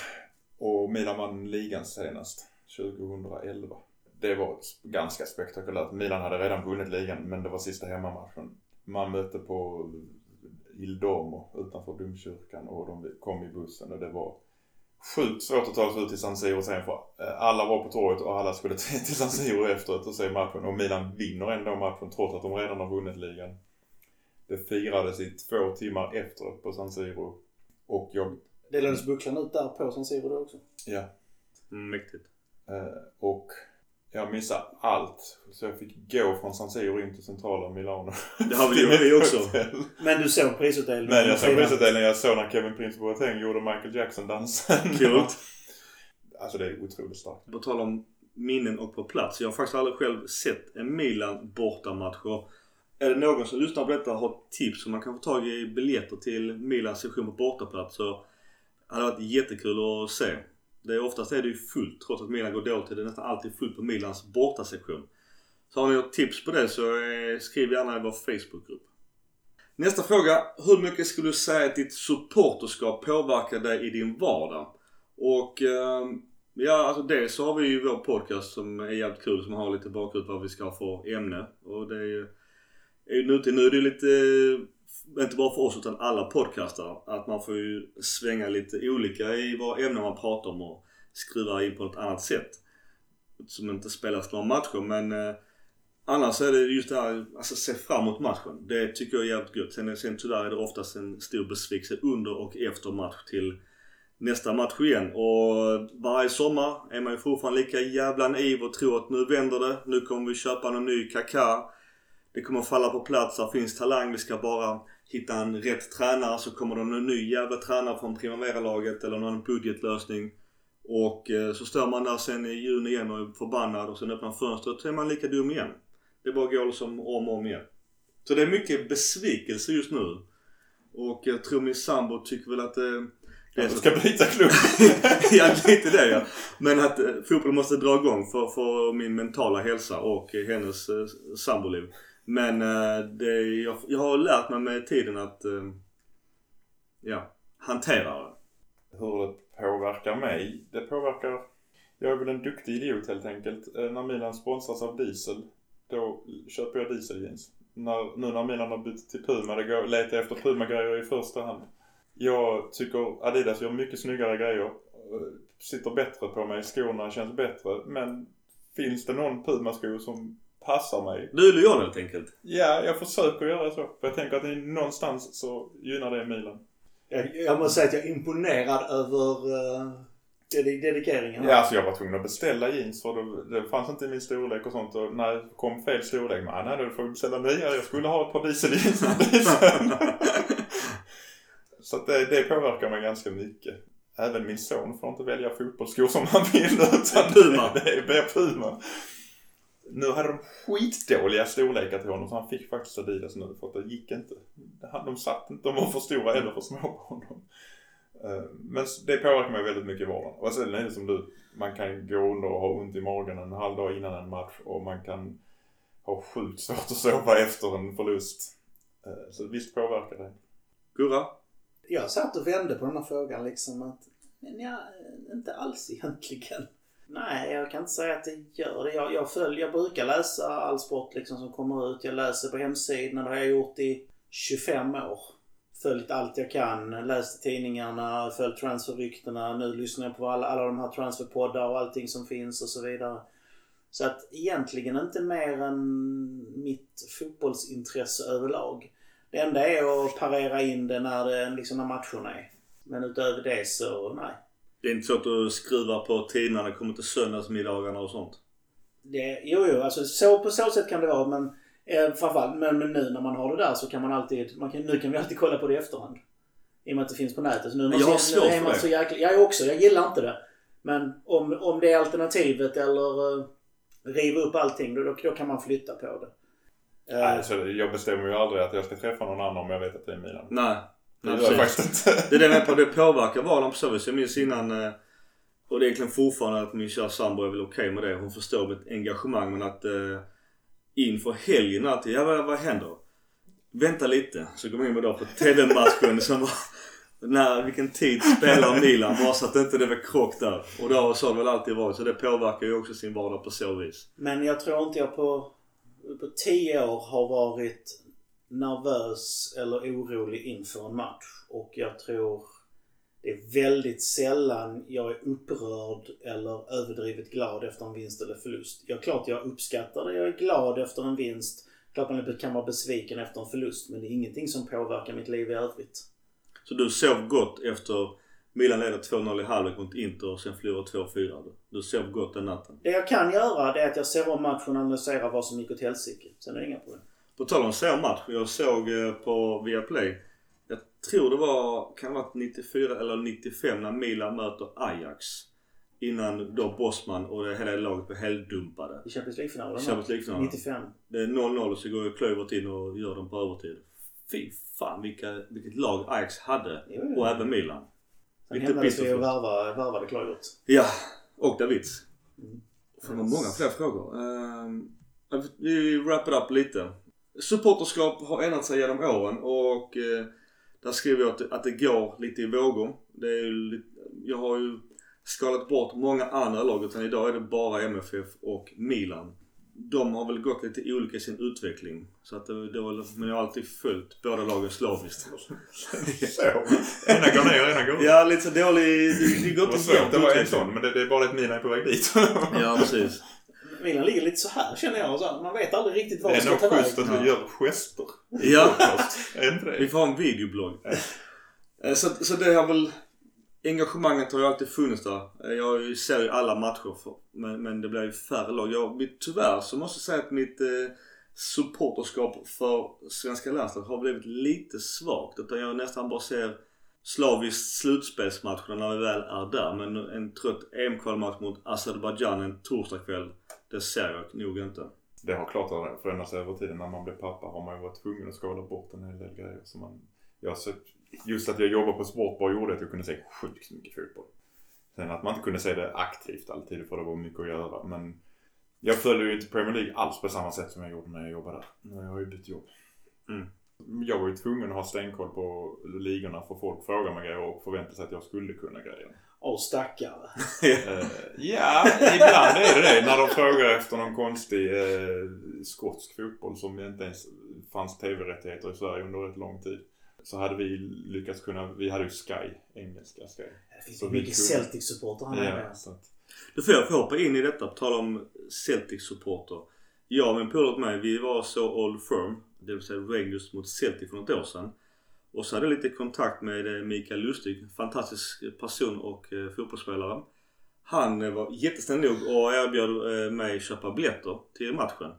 och Milan vann ligan senast, 2011. det var ganska spektakulärt. Milan hade redan vunnit ligan men det var sista hemmamatchen. Man mötte på Il Domo utanför domkyrkan och de kom i bussen och det var sjukt svårt att ta sig ut till San Siro sen för eh, alla var på torget och alla skulle till San Siro efteråt och se matchen och Milan vinner ändå matchen trots att de redan har vunnit ligan. Det firades i två timmar efteråt på San Siro och jag... Delades bucklan ut där på San Siro då också? Ja. Mm, mäktigt. Eh, och jag missade allt. Så jag fick gå från San Siro in till centrala Milano. Det har väl gjort vi också. Men du såg prisutdelningen? Men jag såg prisutdelningen. Jag såg när Kevin Prince Boateng gjorde Michael Jackson-dansen. Kul. alltså det är otroligt starkt. På tal om minnen och på plats. Jag har faktiskt aldrig själv sett en Milan bortamatch. Och är det någon som lyssnar på detta och har tips om man kan få tag i biljetter till Milans session på bortaplats så hade varit jättekul att se. Det är, oftast är det ju fullt trots att Milan går dåligt. Det är nästan alltid fullt på Milans bortasektion. Så har ni något tips på det så eh, skriv gärna i vår Facebookgrupp. Nästa fråga. Hur mycket skulle du säga att ditt supporterskap påverkar dig i din vardag? Och ehm, ja, alltså dels så har vi ju vår podcast som är jävligt kul som har lite bakgrund vad vi ska ha för ämne. Och det är ju, är ju nu, nu är det lite, inte bara för oss utan alla podcastar, att man får ju svänga lite olika i vad ämnen man pratar om och skruva in på ett annat sätt. Som inte spelas några matcher men eh, Annars är det just det här, alltså se fram emot matchen. Det tycker jag är jävligt gött. Sen, sen tyvärr är det oftast en stor besvikelse under och efter match till nästa match igen. Och varje sommar är man ju fortfarande lika jävla naiv och tror att nu vänder det. Nu kommer vi köpa någon ny Kaká. Det kommer falla på plats. Där finns talang. Vi ska bara hitta en rätt tränare så kommer det någon ny jävla tränare från Primavera-laget eller någon budgetlösning. Och eh, så står man där sen i juni igen och är förbannad och sen öppnar fönstret så är man lika dum igen. Det bara går liksom om och om igen. Så det är mycket besvikelse just nu. Och jag tror min sambo tycker väl att det... det Jag ska byta klubb. ja, lite det ja. Men att eh, fotboll måste dra igång för, för min mentala hälsa och eh, hennes eh, samboliv. Men eh, det, jag, jag har lärt mig med tiden att eh, ja, hantera det. Hur det påverkar mig? Det påverkar... Jag är väl en duktig idiot helt enkelt. Eh, när Milan sponsras av Diesel, då köper jag dieseljeans. När, nu när Milan har bytt till Puma, det går letar jag efter Puma-grejer i första hand. Jag tycker Adidas gör mycket snyggare grejer. Sitter bättre på mig, skorna känns bättre. Men finns det någon Puma-sko som passar mig? Du är lojal helt enkelt. Ja, jag försöker göra så. För jag tänker att det är någonstans så gynnar det Milan. Jag, jag måste säga att jag är imponerad över uh, ded- dedikeringen. Ja, alltså jag var tvungen att beställa jeans för det, det fanns inte i min storlek och sånt. Och när det kom fel storlek, nej, nej då får vi beställa nya. Jag skulle ha ett par dieseljeans. Så att det, det påverkar mig ganska mycket. Även min son får inte välja fotbollsskor som han vill utan Puma. det är Puma. Nu hade de skitdåliga storlekar till honom så han fick faktiskt Adidas nu för att det gick inte. De satt inte, de var för stora eller för små på honom. Eh, men det påverkar mig väldigt mycket i vardagen. Och sen är det som du, man kan gå under och ha ont i magen en halv dag innan en match och man kan ha sjukt svårt att sova efter en förlust. Eh, så visst påverkar det. Gurra? Jag satt och vände på den här frågan liksom att, men ja, eh, inte alls egentligen. Nej, jag kan inte säga att det gör det. Jag, jag, följ, jag brukar läsa all sport liksom som kommer ut. Jag läser på hemsidorna. Det har jag gjort i 25 år. Följt allt jag kan. Läst tidningarna, följt transferryktena. Nu lyssnar jag på alla, alla de här transferpoddar och allting som finns och så vidare. Så att egentligen inte mer än mitt fotbollsintresse överlag. Det enda är att parera in det när, det, liksom när matcherna är. Men utöver det så, nej. Det är inte så att du skruvar på det kommer till söndagsmiddagarna och sånt? Det, jo, jo, alltså så, på så sätt kan det vara. Men eh, framförallt, men, men nu när man har det där så kan man alltid, man kan, nu kan vi alltid kolla på det i efterhand. I och med att det finns på nätet. Så nu Jag har svårt för det. så jäkla, jag också, jag gillar inte det. Men om, om det är alternativet eller uh, riva upp allting, då, då, då kan man flytta på det. Eh, Nej, så jag bestämmer ju aldrig att jag ska träffa någon annan om jag vet att det är Milan. Nej. Det Nej gör jag faktiskt inte. Det är det på. Det påverkar vardagen på så vis. Jag minns innan eh, och det är egentligen fortfarande att min kära sambo är väl okej med det. Hon förstår mitt engagemang men att eh, inför helgen alltid, ja vad, vad händer? Vänta lite. Så går man in med då på TV-matchen som var när, vilken tid spelar Milan? Bara så att det inte det var krock där. Och då så har det väl alltid varit. Så det påverkar ju också sin vardag på så vis. Men jag tror inte jag på, på tio år har varit nervös eller orolig inför en match. Och jag tror det är väldigt sällan jag är upprörd eller överdrivet glad efter en vinst eller förlust. Jag klart jag uppskattar det. Jag är glad efter en vinst. Klart man kan vara besviken efter en förlust. Men det är ingenting som påverkar mitt liv i övrigt. Så du sov gott efter Milan leder 2-0 i halvlek mot Inter och sen förlorar 2-4. Du sov gott den natten. Det jag kan göra det är att jag ser om matchen och analyserar vad som gick åt helsike. Sen är det inga problem. På tal om så match. Jag såg eh, på Viaplay. Jag tror det var, kan det ha varit 94 eller 95 när Milan möter Ajax. Innan då Bosman och det hela laget blev heldumpade. I Champions League-finalen? Champions League-finalen. 95. Det är 0-0 och så går Klövert in och gör dem på övertid. Fy fan vilka, vilket lag Ajax hade. Jo, jo. Och även Milan. Sen hämnades vi och bitterfullt. värva, värvade Klövert. Ja, och Davids. Mm. Det var många fler frågor. Ehm, vi wrap it up lite. Supporterskap har ändrat sig genom åren och eh, där skriver jag att, det- att det går lite i vågor. Det är lite, jag har ju skalat bort många andra lag utan idag är det bara MFF och Milan. De har väl gått lite olika i sin utveckling. Så att det, det var, men jag har alltid följt båda lagen slaviskt. Så. Ena går ner, ena går upp. Ja, lite så dålig... Det, det Det går var inte jämnt att vara en sån, men det, det är bara det att Mina är på väg dit. Ja, precis. Milan ligger lite så här känner jag. Så man vet aldrig riktigt Det vad det är ska nog ta schysst vägen. att vi gör gester. Ja. Vi får ha en videoblogg. Eh, Så, så det har väl... Engagemanget har ju alltid funnits där. Eh, Jag ser ju alla matcher för, men, men det blir ju färre lag. Jag, tyvärr så måste jag säga att mitt eh, supporterskap för svenska landslaget har blivit lite svagt. Utan jag nästan bara ser slaviskt slutspelsmatcherna när vi väl är där. Men en trött EM-kvalmatch mot Azerbajdzjan en torsdagkväll, det ser jag nog inte. Det har klart förändrats över tiden. När man blev pappa har man ju varit tvungen att skala bort en hel del grejer. Så man, jag just att jag jobbar på Sportbar gjorde att jag kunde se sjukt mycket fotboll. Sen att man inte kunde se det aktivt alltid för det var mycket att göra. Men jag följer ju inte Premier League alls på samma sätt som jag gjorde när jag jobbade där. Nu har jag ju bytt jobb. Mm. Jag var ju tvungen att ha stenkoll på ligorna för folk frågar mig grejer och förväntar sig att jag skulle kunna grejer. Åh stackare. Eh, ja, ibland är det det. När de frågar efter någon konstig eh, skotsk fotboll som inte ens fanns tv-rättigheter i Sverige under rätt lång tid. Så hade vi lyckats kunna, vi hade ju Sky, engelska Sky. Det finns Så mycket Celtic-supportrar här. Ja, så att, Då får jag få hoppa in i detta på tal om Celtic-supporter. Jag och min polare och mig, vi var så Old Firm, det vill säga Rangers mot Celtic för något år sedan. Och så hade jag lite kontakt med eh, Mikael Lustig, fantastisk person och eh, fotbollsspelare. Han eh, var jättesnäll nog och erbjöd mig mig köpa biljetter till matchen.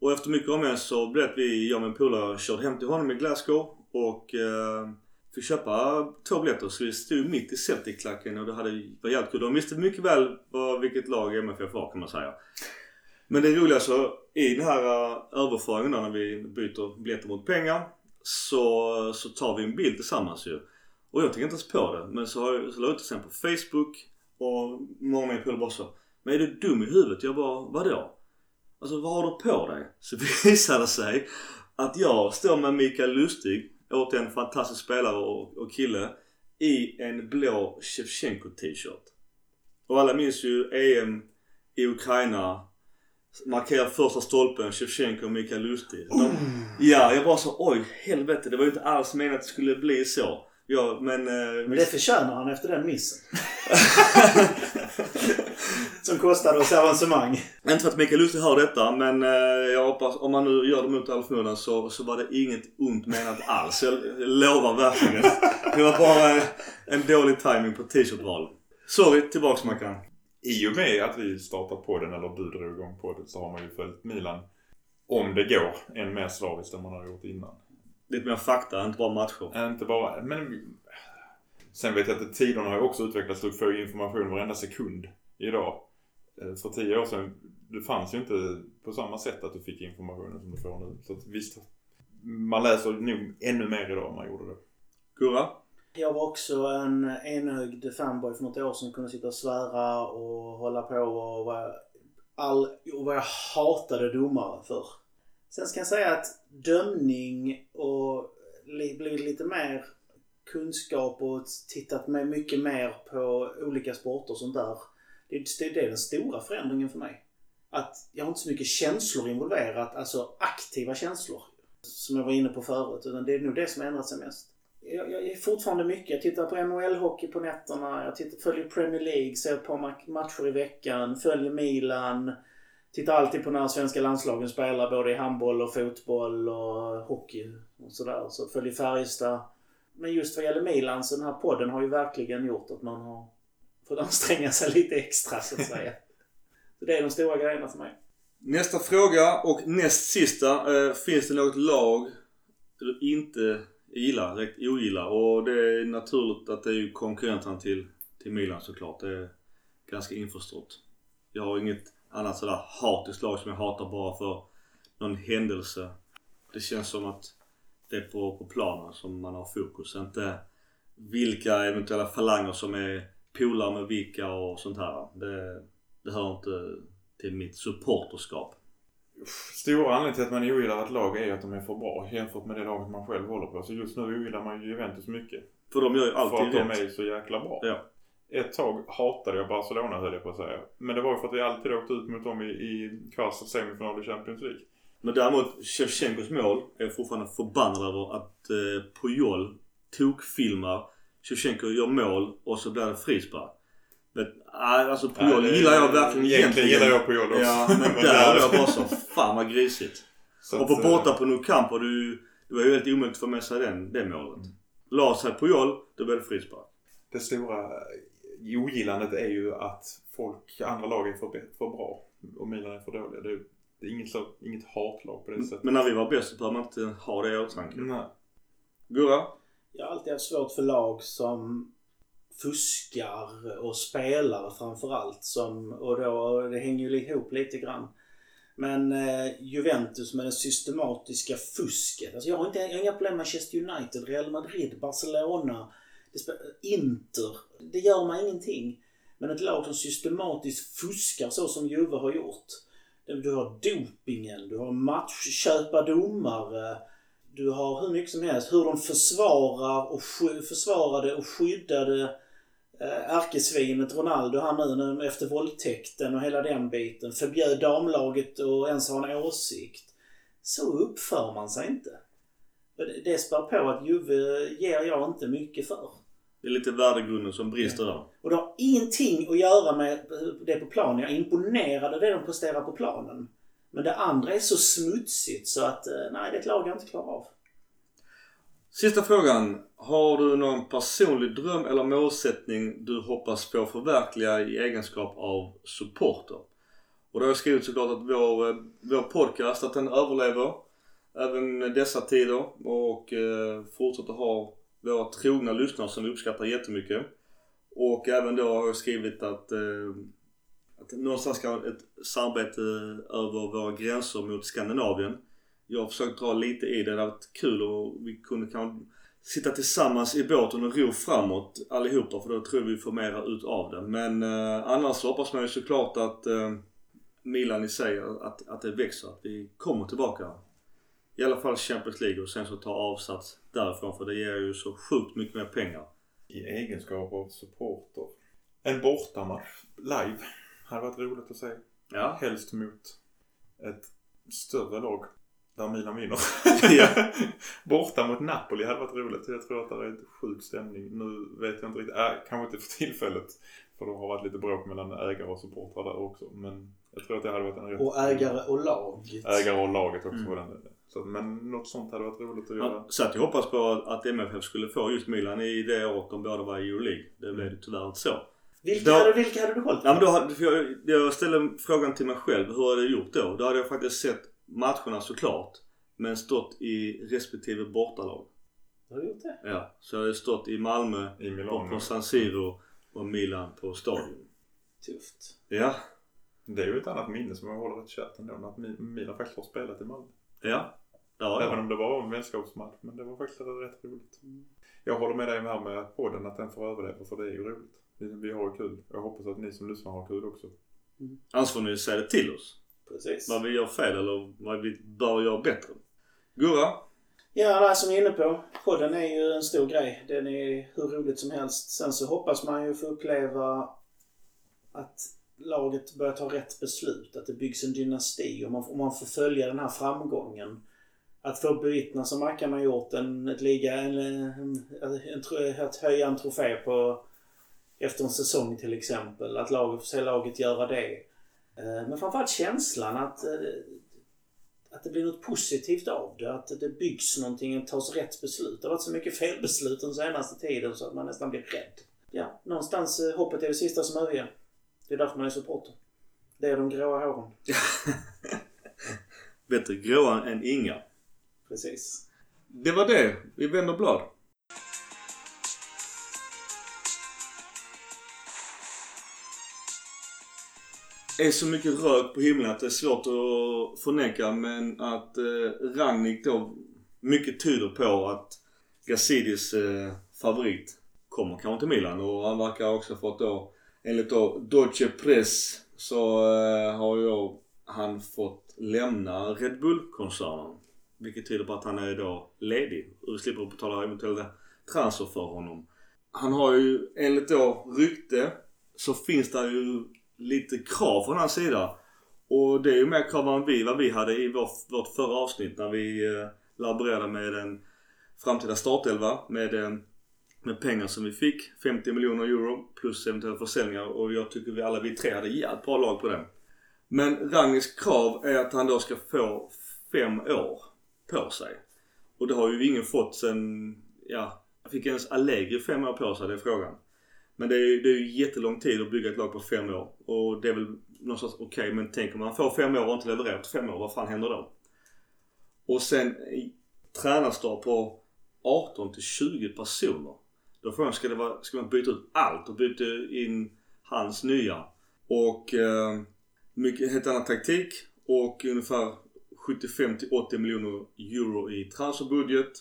Och efter mycket om och så blev det att vi, jag och min polare körde hem till honom i Glasgow och eh, fick köpa två biljetter. Så vi stod mitt i Celtic-klacken och det hade, var jävligt kul. De visste mycket väl vad, vilket lag MFF var kan man säga. Men det roliga så i den här uh, överföringen då, när vi byter biljetter mot pengar så, så tar vi en bild tillsammans ju. Och jag tänker inte ens på det. Men så, har jag- så la jag ut det sen på Facebook och många av mina polare bara så. Men är du dum i huvudet? Jag bara, vadå? Alltså vad har du på dig? Så visade det sig att jag står med Mikael Lustig, återigen fantastisk spelare och, och kille, i en blå Shevchenko t-shirt. Och alla minns ju EM i Ukraina. Markerar första stolpen, Shevchenko och Mikael Lustig. De, mm. Ja, jag bara så oj helvete det var ju inte alls menat att det skulle bli så. Ja, men... Eh, Men det förtjänar han efter den missen. Som kostade oss avancemang. Inte för att Mikael Lustig hör detta men eh, jag hoppas om man nu gör det mot all förmodan så, så var det inget ont menat alls. Jag, jag lovar verkligen. Det var bara en, en dålig timing på t-shirtval. Sorry, tillbaks Mackan. I och med att vi startar podden, eller du drog igång podden, så har man ju följt Milan, om det går, än mer slaviskt än man har gjort innan. Lite mer fakta, inte bara matcher. Inte bara, men sen vet jag att tiderna har ju också utvecklats. Du får ju information varenda sekund idag. Eh, För tio år sedan, det fanns ju inte på samma sätt att du fick informationen som du får nu. Så att visst, man läser nog ännu mer idag än man gjorde då. Gurra? Jag var också en enögd fanboy för något år sedan. Kunde sitta och svära och hålla på och vara all, och vad jag hatade domare för. Sen ska jag säga att dömning och blivit lite mer kunskap och tittat med mycket mer på olika sporter och sånt där. Det, det är den stora förändringen för mig. Att jag har inte så mycket känslor involverat, alltså aktiva känslor. Som jag var inne på förut. Utan det är nog det som har ändrat sig mest. Jag, jag är fortfarande mycket. Jag tittar på NHL-hockey på nätterna. Jag tittar, följer Premier League, ser ett par matcher i veckan. Följer Milan. Tittar alltid på när svenska landslagen spelar både i handboll och fotboll och hockey och sådär. Så följer Färjestad. Men just vad gäller Milan så den här podden har ju verkligen gjort att man har fått anstränga sig lite extra så att säga. Så det är de stora grejerna för mig. Nästa fråga och näst sista. Eh, finns det något lag du inte gillar, direkt ogillar? Och det är naturligt att det är ju konkurrenterna till, till Milan såklart. Det är ganska införstått. Jag har inget annat sådär hatiskt lag som jag hatar bara för någon händelse. Det känns som att det är på, på planen som man har fokus. Inte vilka eventuella falanger som är polare med vilka och sånt här. Det, det hör inte till mitt supporterskap. Stora anledningen till att man ogillar ett lag är att de är för bra jämfört med det laget man själv håller på. Så just nu ogillar man ju Juventus mycket. För de gör ju För att alltid de rätt. är så jäkla bra. Ja. Ett tag hatade jag Barcelona höll jag på att säga. Men det var ju för att vi alltid åkte ut mot dem i, i kvarts och semifinal i Champions League. Men däremot Shevchenkos mål är jag fortfarande förbannad över att eh, Puyol tokfilmar Shevchenko gör mål och så blir det frispark. Men alltså Puyol Ja, gillar jag verkligen Egentligen gillar jag Puyol också. Ja, men Men där var jag bara så fan vad grisigt. Så Och på eh, borta på Nou Camp var det ju, det var ju helt omöjligt att få med sig den, det målet. La sig Puyol, då blev det frispark. Det stora ogillandet är ju att folk, andra lag är för, för bra och Milan är för dåliga. Det är, det är inget, inget hatlag på det sättet. Men när vi var bäst så behöver man inte ha det i åtanke. Nej. Gurra? Jag har alltid haft svårt för lag som fuskar och spelare framförallt. Som, och då, det hänger ju ihop lite grann. Men eh, Juventus med det systematiska fusket. Alltså jag har, inte, jag har inga problem med Manchester United, Real Madrid, Barcelona, det spe- Inter. Det gör mig ingenting. Men ett lag som systematiskt fuskar så som Juve har gjort. Du har dopingen, du har matchköpa domare. Du har hur mycket som helst. Hur de försvarar och försvarade och skyddade ärkesvinet Ronaldo han nu nu efter våldtäkten och hela den biten. Förbjöd damlaget att ens ha en åsikt. Så uppför man sig inte. Det spär på att Juve ger jag inte mycket för. Det är lite värdegrunden som brister där. Och det har ingenting att göra med det på planen. Jag är imponerad av det de presterar på planen. Men det andra är så smutsigt så att, eh, nej, det är ett lag jag inte klarar av. Sista frågan. Har du någon personlig dröm eller målsättning du hoppas på förverkliga i egenskap av supporter? Och då har jag skrivit såklart att vår, eh, vår podcast, att den överlever även dessa tider och eh, fortsätter ha våra trogna lyssnare som vi uppskattar jättemycket. Och även då har jag skrivit att, eh, att någonstans ska ett samarbete över våra gränser mot Skandinavien. Jag har försökt dra lite i det. Det har varit kul och vi kunde kanske sitta tillsammans i båten och ro framåt allihopa för då tror jag vi får mera ut av det. Men eh, annars så hoppas man ju såklart att eh, Milan i sig, att, att det växer. Att vi kommer tillbaka. I alla fall Champions League och sen så ta avsats därifrån för det ger ju så sjukt mycket mer pengar. I egenskap av supporter. En bortamatch live hade varit roligt att se. Ja. Helst mot ett större lag där Milan vinner. Ja. Borta mot Napoli hade varit roligt. Jag tror att det är en sjuk stämning. Nu vet jag inte riktigt. Äh, kanske inte för tillfället. För det har varit lite bråk mellan ägare och supportrar där också. Men jag tror att det hade varit en rätt... Och ägare och lag. Ägare och laget också. Mm. den. Så, men något sånt hade varit roligt att göra. Ja, så att jag hoppas på att MFF skulle få just Milan i det året de båda var i Euroleague. Det blev det tyvärr inte så. Vilka, Då- hade, vilka hade du hållit Ja, men då, hade- jag, jag ställde frågan till mig själv. Hur hade jag gjort då? Då hade jag faktiskt sett matcherna såklart. Men stått i respektive bortalag. Har du gjort det? Ja, så jag hade stått i Malmö I på, Milano. på San Siro och Milan på Stadion. Tufft. Ja, Det är ju ett annat minne som jag håller rätt kärt ändå. Att Mi- Milan faktiskt har spelat i Malmö. ja. Ja, Även ja. om det var en vänskapsmatch. Men det var faktiskt rätt roligt. Jag håller med dig här med podden att den får överleva för det är ju roligt. Vi, har kul. Jag hoppas att ni som lyssnar har kul också. Annars får ni säga det till oss. Precis. Vad vi gör fel eller vad vi bör göra bättre. Gurra? Ja, det här som ni är inne på. Podden är ju en stor grej. Den är hur roligt som helst. Sen så hoppas man ju få uppleva att laget börjar ta rätt beslut. Att det byggs en dynasti och man, och man får följa den här framgången. Att få bevittna som Mackan har gjort en, ett liga, en, en, en, att höja en trofé på efter en säsong till exempel. Att laget, se laget göra det. Eh, Men framförallt känslan att, eh, att det blir något positivt av det. Att det byggs någonting och tas rätt beslut. Det har varit så mycket felbeslut den senaste tiden så att man nästan blir rädd. Ja, någonstans eh, hoppet är det sista som överger. Det är därför man är supporter. Det är de gråa håren. Bättre gråa än inga. Precis. Det var det. Vi vänder blad. Är så mycket rök på himlen att det är svårt att förneka men att eh, Ragnik då mycket tyder på att Gazidis eh, favorit kommer kanske till Milan och han verkar också ha fått då enligt då Deutsche Press så eh, har ju han fått lämna Red Bull-koncernen. Vilket tyder på att han är då ledig och vi slipper betala eventuella transfer för honom. Han har ju enligt då rykte så finns det ju lite krav från hans sida. Och det är ju mer krav än vi, vad vi hade i vår, vårt förra avsnitt när vi eh, laborerade med en framtida startelva med, eh, med pengar som vi fick. 50 miljoner euro plus eventuella försäljningar och jag tycker vi alla vi tre hade jävligt bra lag på det. Men Ragniks krav är att han då ska få fem år på sig. Och det har ju ingen fått sen, ja, fick ens Allegri fem år på sig, det är frågan. Men det är ju det är ju jättelång tid att bygga ett lag på fem år. Och det är väl någonstans okej okay, men tänk om man får fem år och inte levererar på fem år, vad fan händer då? Och sen tränarstab på 18 till 20 personer. Då frågan ska det vara, ska man byta ut allt och byta in hans nya. Och eh, mycket, helt annan taktik och ungefär 75 till 80 miljoner euro i transferbudget.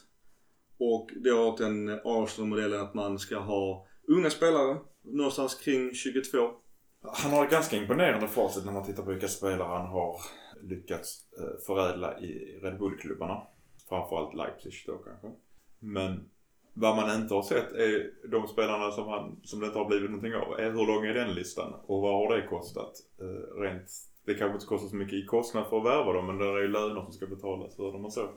Och det har varit en Arsenal-modellen att man ska ha unga spelare. Någonstans kring 22. Han har ett ganska imponerande facit när man tittar på vilka spelare han har lyckats eh, förädla i Red Bull-klubbarna. Framförallt Leipzig då kanske. Men vad man inte har sett är de spelarna som, han, som det inte har blivit någonting av. Eh, hur lång är den listan? Och vad har det kostat? Eh, rent, det kanske inte kostar så mycket i kostnad för att värva dem men det är ju löner som ska betalas för dem och så.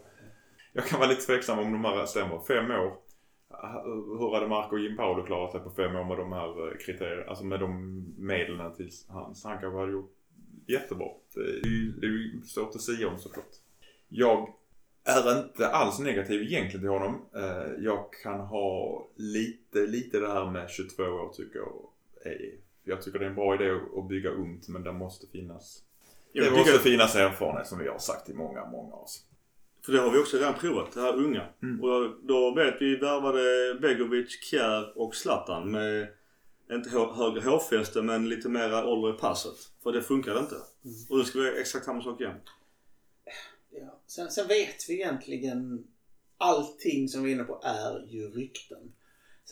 Jag kan vara lite tveksam om de här stämmer. Fem år. Hur hade Marco och Jim Paolo klarat sig på fem år med de här kriterierna? Alltså med de medlen till hans. Han kanske hade gjort jättebra. Det är ju, svårt att säga om såklart. Jag är inte alls negativ egentligen till honom. Jag kan ha lite, lite det här med 22 år tycker jag är, Jag tycker det är en bra idé att bygga ungt men det måste finnas det måste finnas erfarenhet som vi har sagt i många, många år. För det har vi också redan provat, det här unga. Mm. Och då vet vi värvade Begovic, Kjär och Zlatan med inte hö- högre hårfäste men lite mera ålder i passet. För det funkade inte. Och nu ska vi göra exakt samma sak igen. Ja. Sen, sen vet vi egentligen allting som vi är inne på är ju rykten.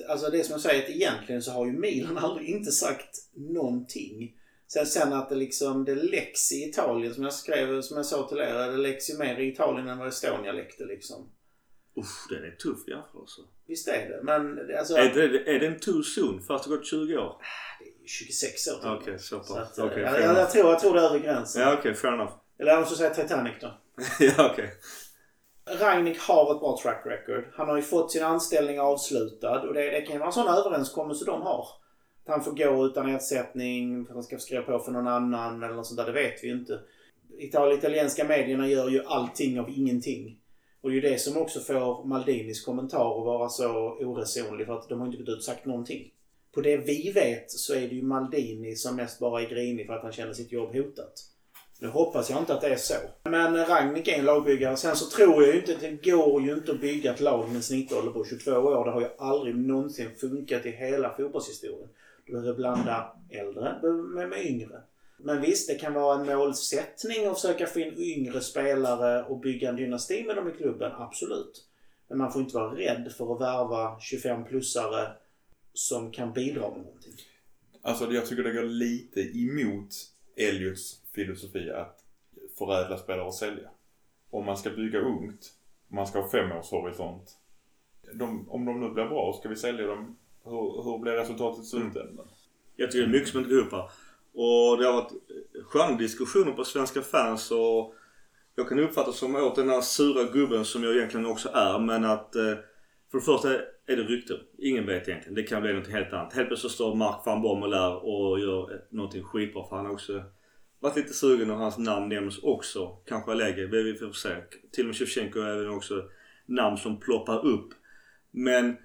Alltså det som jag säger att egentligen så har ju Milan aldrig inte sagt någonting. Sen, sen att det liksom, det läcks i Italien som jag skrev, som jag sa till er, det läcks ju mer i Italien än vad Estonia läckte liksom. Uff, den är tuff jämförelse. Visst är det, men alltså... Är, det, är den too soon? Fast det har gått 20 år? Det är ju 26 år. Okej, så pass. Så att, jag, fair jag, enough. jag, tror, jag tror det är över gränsen. Ja, okej, fair enough. Eller jag måste säga Titanic då. ja, okej. Ragnik har ett bra track record. Han har ju fått sin anställning avslutad och det, det kan ju vara en sån överenskommelse de har. Att han får gå utan ersättning, för att han ska skriva på för någon annan eller något sånt där. Det vet vi ju inte. Ital italienska medierna gör ju allting av ingenting. Och det är ju det som också får Maldinis kommentar att vara så oresonlig för att de har inte gått ut och sagt någonting. På det vi vet så är det ju Maldini som mest bara är grinig för att han känner sitt jobb hotat. Nu hoppas jag inte att det är så. Men Ragnik är en lagbyggare. Sen så tror jag ju inte att det går ju inte att bygga ett lag med en snittålder på 22 år. Det har ju aldrig någonsin funkat i hela fotbollshistorien. Du behöver blanda äldre med, med yngre. Men visst, det kan vara en målsättning att försöka få in yngre spelare och bygga en dynasti med dem i klubben. Absolut. Men man får inte vara rädd för att värva 25-plussare som kan bidra med någonting. Alltså jag tycker det går lite emot Elliots filosofi att förädla spelare och sälja. Om man ska bygga ungt Man ska ha femårshorisont. De, om de nu blir bra, ska vi sälja dem? Hur, hur blir resultatet i slutändan? Jag tycker det är mycket som inte går ihop här. Och det har varit sköna diskussioner på Svenska fans och jag kan uppfatta som åt den här sura gubben som jag egentligen också är. Men att eh, för det första är det rykten. Ingen vet egentligen. Det kan bli något helt annat. Helt plötsligt står Mark van Bommel där och gör någonting skitbra. För han har också varit lite sugen och hans namn nämns också. Kanske lägre. Vi får se. Till och med Shevchenko är även också namn som ploppar upp. Men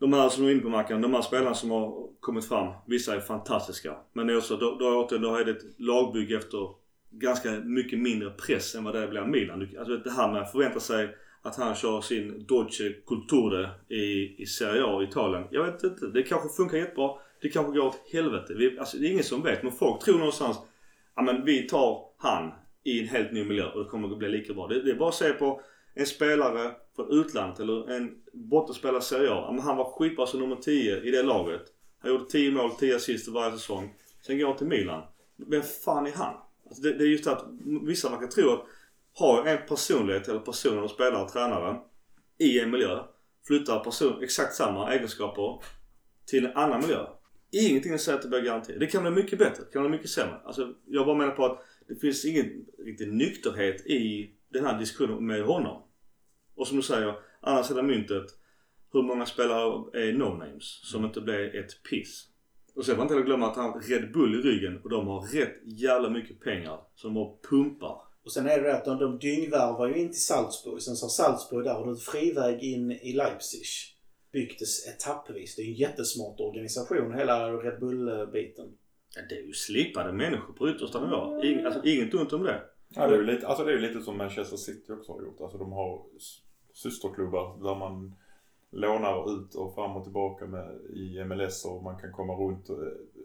de här som är inne på marknaden, de här spelarna som har kommit fram. Vissa är fantastiska. Men det är också, då, då, återigen, då är det ett lagbygge efter ganska mycket mindre press än vad det blir Milan. Alltså det här med att förvänta sig att han kör sin Dolce Culture i, i Serie A i Italien. Jag vet inte. Det kanske funkar jättebra. Det kanske går åt helvete. Vi, alltså, det är ingen som vet. Men folk tror någonstans ja men vi tar han i en helt ny miljö och det kommer att bli lika bra. Det, det är bara att se på en spelare från utlandet eller en bottenspelare i Serie A. Men han var skitbra som nummer 10 i det laget. Han gjorde 10 mål, 10 assist varje säsong. Sen går han till Milan. Vem fan är han? Alltså det, det är just det att vissa verkar tro att har en personlighet eller personer och spelare och tränare i en miljö. Flyttar person, exakt samma egenskaper till en annan miljö. Ingenting säger att det blir garanti. Det kan bli mycket bättre. Det kan bli mycket sämre. Alltså, jag bara menar på att det finns ingen riktig nykterhet i den här diskussionen med honom. Och som du säger, andra sidan myntet. Hur många spelare är no-names som inte blir ett piss? Och sen får man inte heller glömma att han har Red Bull i ryggen och de har rätt jävla mycket pengar som bara pumpar. Och sen är det att de, de dyngvärvar ju in till Salzburg. Sen så har Salzburg där och då en friväg in i Leipzig. Byggdes etappvis. Det är en jättesmart organisation hela Red Bull-biten. Ja, det är ju slipade människor på yttersta nivå. Ing, alltså, inget ont om det. Ja, det är ju lite, alltså det är ju lite som Manchester City också har gjort. Alltså de har systerklubbar där man lånar ut och fram och tillbaka med, i MLS och man kan komma runt eh,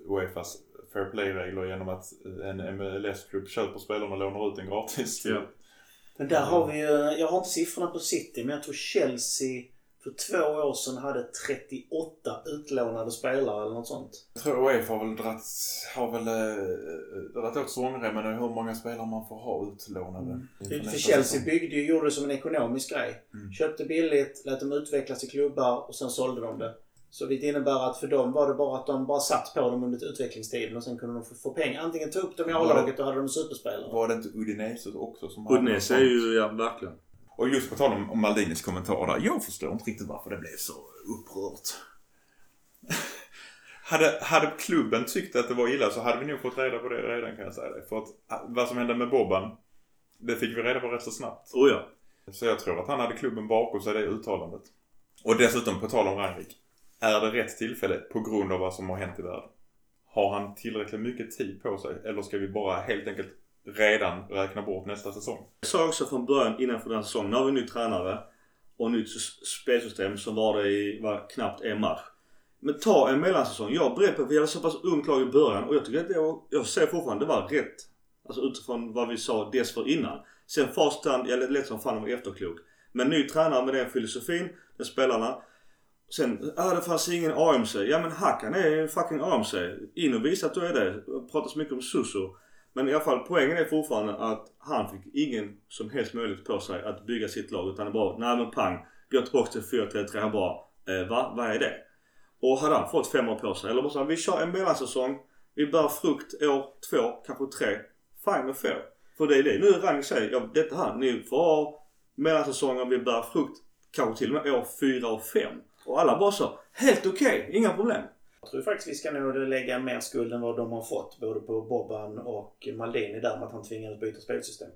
Uefas fair play-regler genom att eh, en MLS-klubb köper spelarna och lånar ut den gratis. Ja. Men där har vi ju, jag har inte siffrorna på City, men jag tror Chelsea för två år sedan hade 38 utlånade spelare eller något sånt. Jag tror Uefa har väl dratt, har väl äh, dragit åt svångremmen hur många spelare man får ha utlånade. Mm. För nästa Chelsea säsong. byggde ju, gjorde det som en ekonomisk grej. Mm. Köpte billigt, lät dem utvecklas i klubbar och sen sålde de det. Så det innebär att för dem var det bara att de bara satt på dem under utvecklingstiden och sen kunde de få, få pengar. Antingen ta upp dem i A-laget och hade de superspelare. Var det inte Udinese också som hade Udinese är ju, ja verkligen. Och just på tal om, om Maldinis kommentar där. Jag förstår inte riktigt varför det blev så upprört. hade, hade klubben tyckt att det var illa så hade vi nog fått reda på det redan kan jag säga det. För att ah, vad som hände med Bobban, det fick vi reda på rätt så snabbt. Oh ja. Så jag tror att han hade klubben bakom sig det uttalandet. Och dessutom på tal om Rangnick. Är det rätt tillfälle på grund av vad som har hänt i världen? Har han tillräckligt mycket tid på sig? Eller ska vi bara helt enkelt redan räkna bort nästa säsong? Jag sa också från början innan för den här säsongen. Nu har vi en ny tränare och nytt spelsystem som var det i var knappt en match. Men ta en mellansäsong. Jag är beredd på att vi hade så pass ungt lag i början och jag tycker att det var, jag säger fortfarande det var rätt. Alltså utifrån vad vi sa dessförinnan. Sen Farstan, jag lät som fan om efterklok. Men ny tränare med den filosofin, den spelarna. Sen, ah det fanns ingen AMC. Ja men Hakan är en fucking AMC. In och visa att du är det. Det pratas mycket om Suso. Men i alla fall poängen är fortfarande att han fick ingen som helst möjlighet på sig att bygga sitt lag. Utan det bara, nej men pang. Går tillbaka till 4-3-3. Han bara, eh, va? Vad är det? Och hade han fått fem år på sig. Eller bara så här, vi kör en mellansäsong. Vi bär frukt år två, kanske tre. Fine och fair. För det är det nu Rang säger. Ja, detta här. Ni får ha mellansäsonger, vi bär frukt. Kanske till och med år fyra och fem. Och alla bara så, helt okej. inga problem. Jag tror faktiskt vi ska nog lägga mer skuld än vad de har fått. Både på Bobban och Maldini där med att han tvingades byta spelsystem.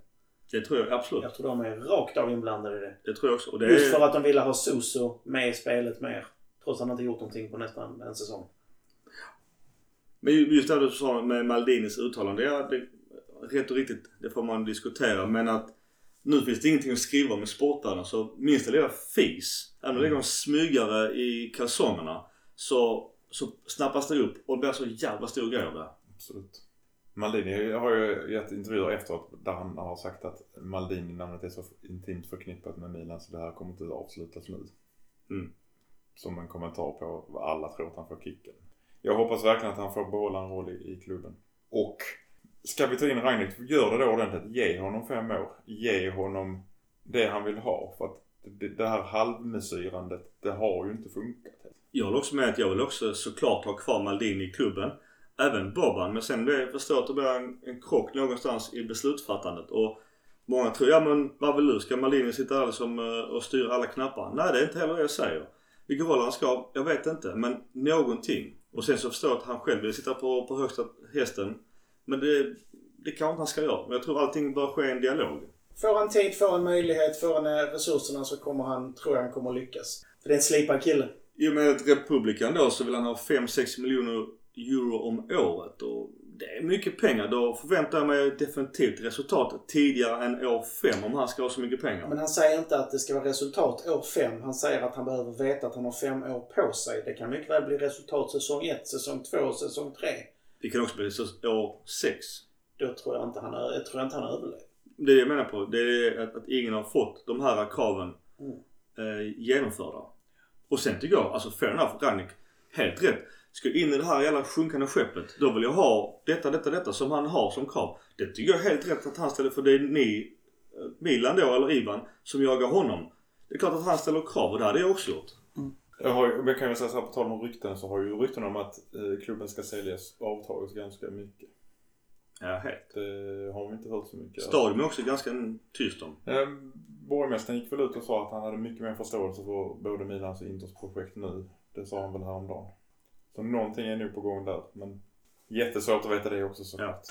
Det tror jag absolut. Jag tror de är rakt av inblandade i det. Det tror jag också. Och det Just för att de ville ha Suso med i spelet mer. Trots att han inte gjort någonting på nästan en säsong. men just det du sa med Maldinis uttalande. Ja, det, rätt och riktigt. Det får man diskutera. Men att nu finns det ingenting att skriva om i sportvärlden. Så minsta lilla fis. Även om det ligger en smygare i kalsongerna. Så, så snappas det upp och det blir så jävla stor grej av det. Absolut. Maldini har ju gett intervjuer efteråt där han har sagt att Maldini-namnet är så intimt förknippat med Milan så det här kommer inte att avslutas nu. Mm. Som en kommentar på vad alla tror att han får kicken. Jag hoppas verkligen att han får behålla en roll i, i klubben. Och ska vi ta in Ragnik, gör det då ordentligt. Ge honom fem år. Ge honom det han vill ha. För att det, det här halvmesyrandet, det har ju inte funkat. Jag håller också med att jag vill också såklart ha kvar Maldini i klubben. Även Boban. Men sen jag förstår att det blir en, en krock någonstans i beslutsfattandet. Och många tror, ja men vad vill du? Ska Maldini sitta där liksom eh, och styra alla knappar? Nej det är inte heller det jag säger. Vilken roll han ska, jag vet inte. Men någonting. Och sen så förstår jag att han själv vill sitta på, på högsta hästen. Men det, det kanske inte han ska göra. Men jag tror allting bör ske i en dialog. Får han tid, får han möjlighet, får han eh, resurserna så kommer han, tror jag han kommer lyckas. För det är en slipad kille. I och med att Republikan då så vill han ha 5-6 miljoner euro om året. Och det är mycket pengar. Då förväntar jag mig definitivt resultat tidigare än år 5 om han ska ha så mycket pengar. Men han säger inte att det ska vara resultat år 5. Han säger att han behöver veta att han har fem år på sig. Det kan mycket väl bli resultat säsong 1, säsong 2, säsong 3. Det kan också bli år 6. Då tror jag inte han, ö- jag tror inte han överlever. Det är det jag menar på. Det är att, att ingen har fått de här kraven Mm. eh, genomförda. Och sen tycker jag, alltså fair enough, Ragnik, helt rätt. Ska in i det här jävla sjunkande skeppet, då vill jag ha detta, detta, detta som han har som krav. Det tycker jag är helt rätt att han ställer för det är ni, eh, Milan då, eller Ivan, som jagar honom. Det är klart att han ställer krav och det hade jag också gjort. Jag, har, jag kan ju säga så här på tal om rykten så har ju rykten om att eh, klubben ska säljas avtagit ganska mycket. Ja, helt. Det har vi inte hört så mycket. Stadion är också ganska tyst om. Eh, Borgmästaren gick väl ut och sa att han hade mycket mer förståelse för både Milans och Inters projekt nu. Det sa han väl häromdagen. Så någonting är nog på gång där. Men jättesvårt att veta det också såklart.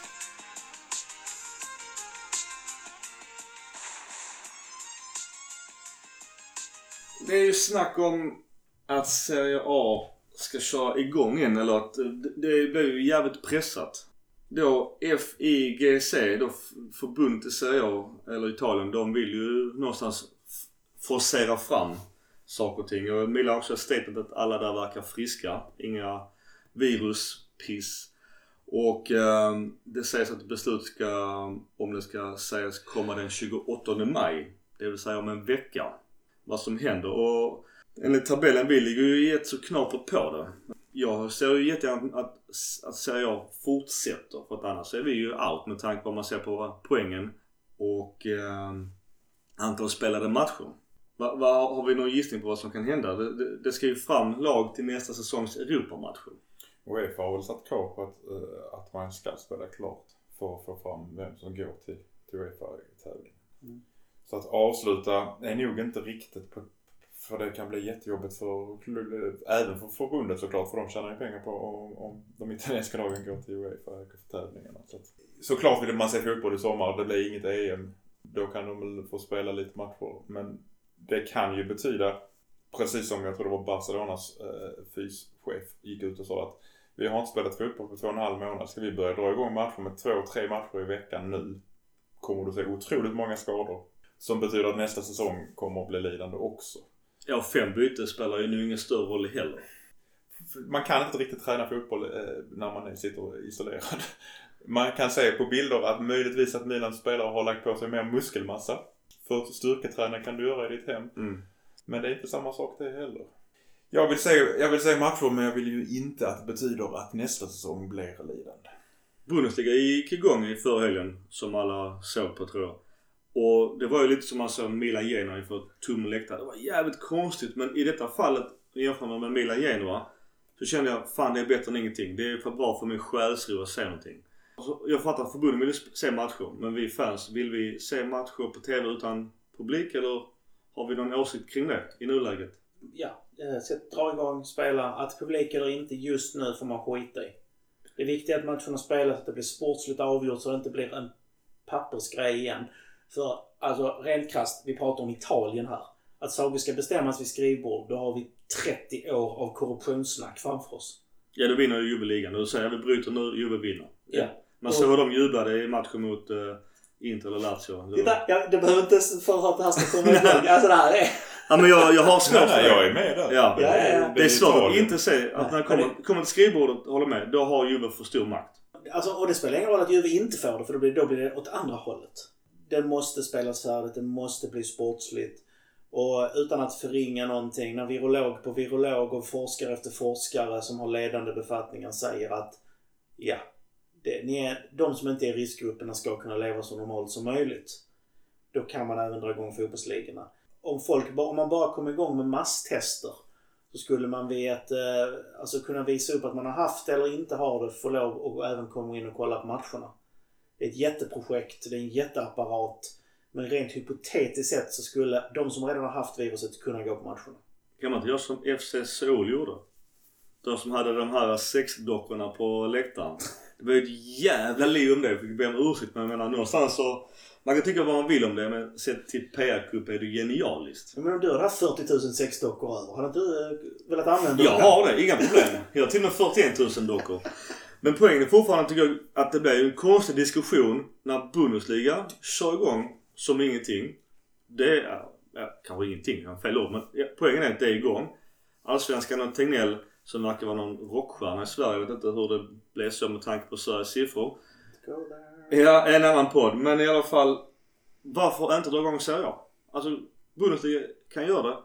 Det är ju snack om att Serie A ska köra igång igen eller att det, det blir ju jävligt pressat. Då FIGC, då förbundet i Serie A, eller Italien, de vill ju någonstans forcera fram saker och ting. Och Milan har också statat att alla där verkar friska. Inga virus, piss. Och eh, det sägs att beslut ska, om det ska sägas komma den 28 maj. Det vill säga om en vecka vad som händer. Och enligt tabellen, vi ligger ju rätt så knapert på det. Jag ser ju jättegärna att, att Serie A fortsätter. För att annars är vi ju out med tanke på vad man ser på poängen och eh, antal spelade matcher. Va, va, har vi någon gissning på vad som kan hända? Det, det, det ska ju fram lag till nästa säsongs Europamatcher. Uefa har väl satt krav på att, eh, att man ska spela klart för att få fram vem som går till, till Uefa-tävlingen. Mm. Så att avsluta är nog inte riktigt på, för det kan bli jättejobbigt för även för förbundet såklart för de tjänar ju pengar på om, om de italienska lagen går till Uefa för tävlingarna. Så att, såklart vill man se fotboll i sommar, det blir inget EM. Då kan de väl få spela lite matcher. Men det kan ju betyda, precis som jag tror det var Barcelonas eh, fyschef gick ut och sa att vi har inte spelat fotboll på två och en halv månad. Ska vi börja dra igång matcher med två, tre matcher i veckan nu kommer du se otroligt många skador. Som betyder att nästa säsong kommer att bli lidande också. Ja, fem byten spelar ju nu ingen större roll heller. Man kan inte riktigt träna fotboll eh, när man sitter isolerad. Man kan se på bilder att möjligtvis att Milans spelare har lagt på sig mer muskelmassa. För styrketräning kan du göra i ditt hem. Mm. Men det är inte samma sak det heller. Jag vill, se, jag vill se matcher men jag vill ju inte att det betyder att nästa säsong blir lidande. Bundesliga gick igång i förra helgen som alla såg på tror jag. Och det var ju lite som man såg Milan Genoa inför tom läktare. Det var jävligt konstigt men i detta fallet jämfört med Milan Genoa så kände jag fan det är bättre än ingenting. Det är för bra för min själsro att se någonting. Så jag fattar att förbundet vill se matcher men vi fans, vill vi se matcher på TV utan publik eller har vi någon åsikt kring det i nuläget? Ja, eh, sätt, dra igång, spela. Att publik eller inte just nu får man skita i. Det viktiga är att matcherna spelas, att det blir sportsligt avgjort så det inte blir en pappersgrej igen. För alltså rent krasst, vi pratar om Italien här. Att saker ska bestämmas vid skrivbord, då har vi 30 år av korruptionssnack framför oss. Ja då vinner ju Juve ligan. Och då säger jag vi bryter nu, Juve vinner. Ja. Man såg hur de jublade i matchen mot uh, Inter eller Lazio. Det Titta, ja, det behöver inte för att det här ska komma igång. Alltså det här är... Ja men jag, jag har svårt Nej, för det. jag är med där. Ja. Ja, ja, ja. Det är svårt att inte se att när det kommer, kommer till skrivbordet, håller med, då har Juve för stor makt. Alltså, och det spelar ingen roll att Juve inte får det för då blir, då blir det åt andra hållet. Det måste spelas färdigt, det måste bli sportsligt. Och utan att förringa någonting, när virolog på virolog och forskare efter forskare som har ledande befattningar säger att ja, det, ni är, de som inte är i riskgrupperna ska kunna leva så normalt som möjligt. Då kan man även dra igång fotbollsligorna. om, folk, om man bara kom igång med masstester så skulle man vid ett, eh, alltså kunna visa upp att man har haft det eller inte har det få lov och även komma in och kolla på matcherna. Det är ett jätteprojekt, det är en jätteapparat. Men rent hypotetiskt sett så skulle de som redan har haft viruset kunna gå på matcherna. Kan man inte göra som FC Seoul gjorde? De som hade de här sexdockorna på läktaren. Det var ju ett jävla liv om det. Jag fick be om ursäkt men jag menar någonstans så... Man kan tycka vad man vill om det men sett till PR-kupp är det genialiskt. Men om du hade haft 40 000 sexdockor över, hade du eh, velat använda Jag har det, inga problem. Jag har till och med 41 000 dockor. Men poängen är fortfarande tycker jag att det blir en konstig diskussion när Bundesliga kör igång som ingenting. Det är, ja, kanske ingenting, jag har fel ord men ja, poängen är att det är igång. Allsvenskan och Tegnell som verkar vara någon rockstjärna i Sverige. Jag vet inte hur det blev så med tanke på Sveriges siffror. Ja, en annan podd. Men i alla fall. Varför inte dra igång Serie A? Alltså Bundesliga kan göra det.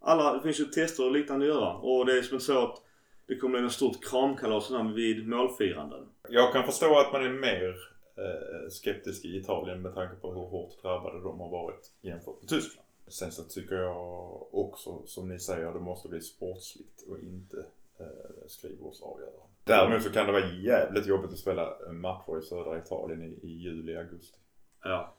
Alla, det finns ju tester och liknande att göra. Och det är som inte så att det kommer bli något stort kramkalas vid målfiranden. Jag kan förstå att man är mer eh, skeptisk i Italien med tanke på hur hårt drabbade de har varit jämfört med Tyskland. Sen så tycker jag också, som ni säger, det måste bli sportsligt och inte eh, skrivbordsavgörande. Däremot så kan det vara jävligt jobbigt att spela matcher i södra Italien i, i juli, augusti. Ja.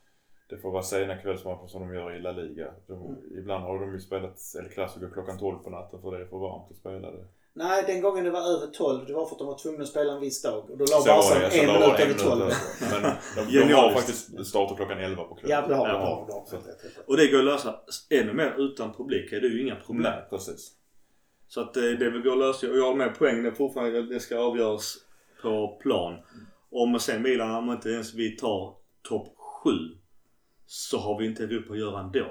Det får vara sena kvällsmatcher som de gör i La Liga. De, Ibland har de ju spelat El Clasico klockan 12 på natten för det är för varmt att spela det. Nej, den gången det var över 12 det var för att de var tvungna att spela en viss dag. Och då la Barca det, så en minut det över 12. över. Men de, de har faktiskt startat klockan 11 på kvällen. Ja, det har de. Ja. det det. Och det går att lösa ännu mer utan publik. Det är ju inga problem. Nej, precis. Så att eh, det vill gå att lösa. Och jag har med poängen är fortfarande att det ska avgöras på plan. Om sen Milan, om inte ens vi tar topp 7 så har vi inte Europa att göra ändå.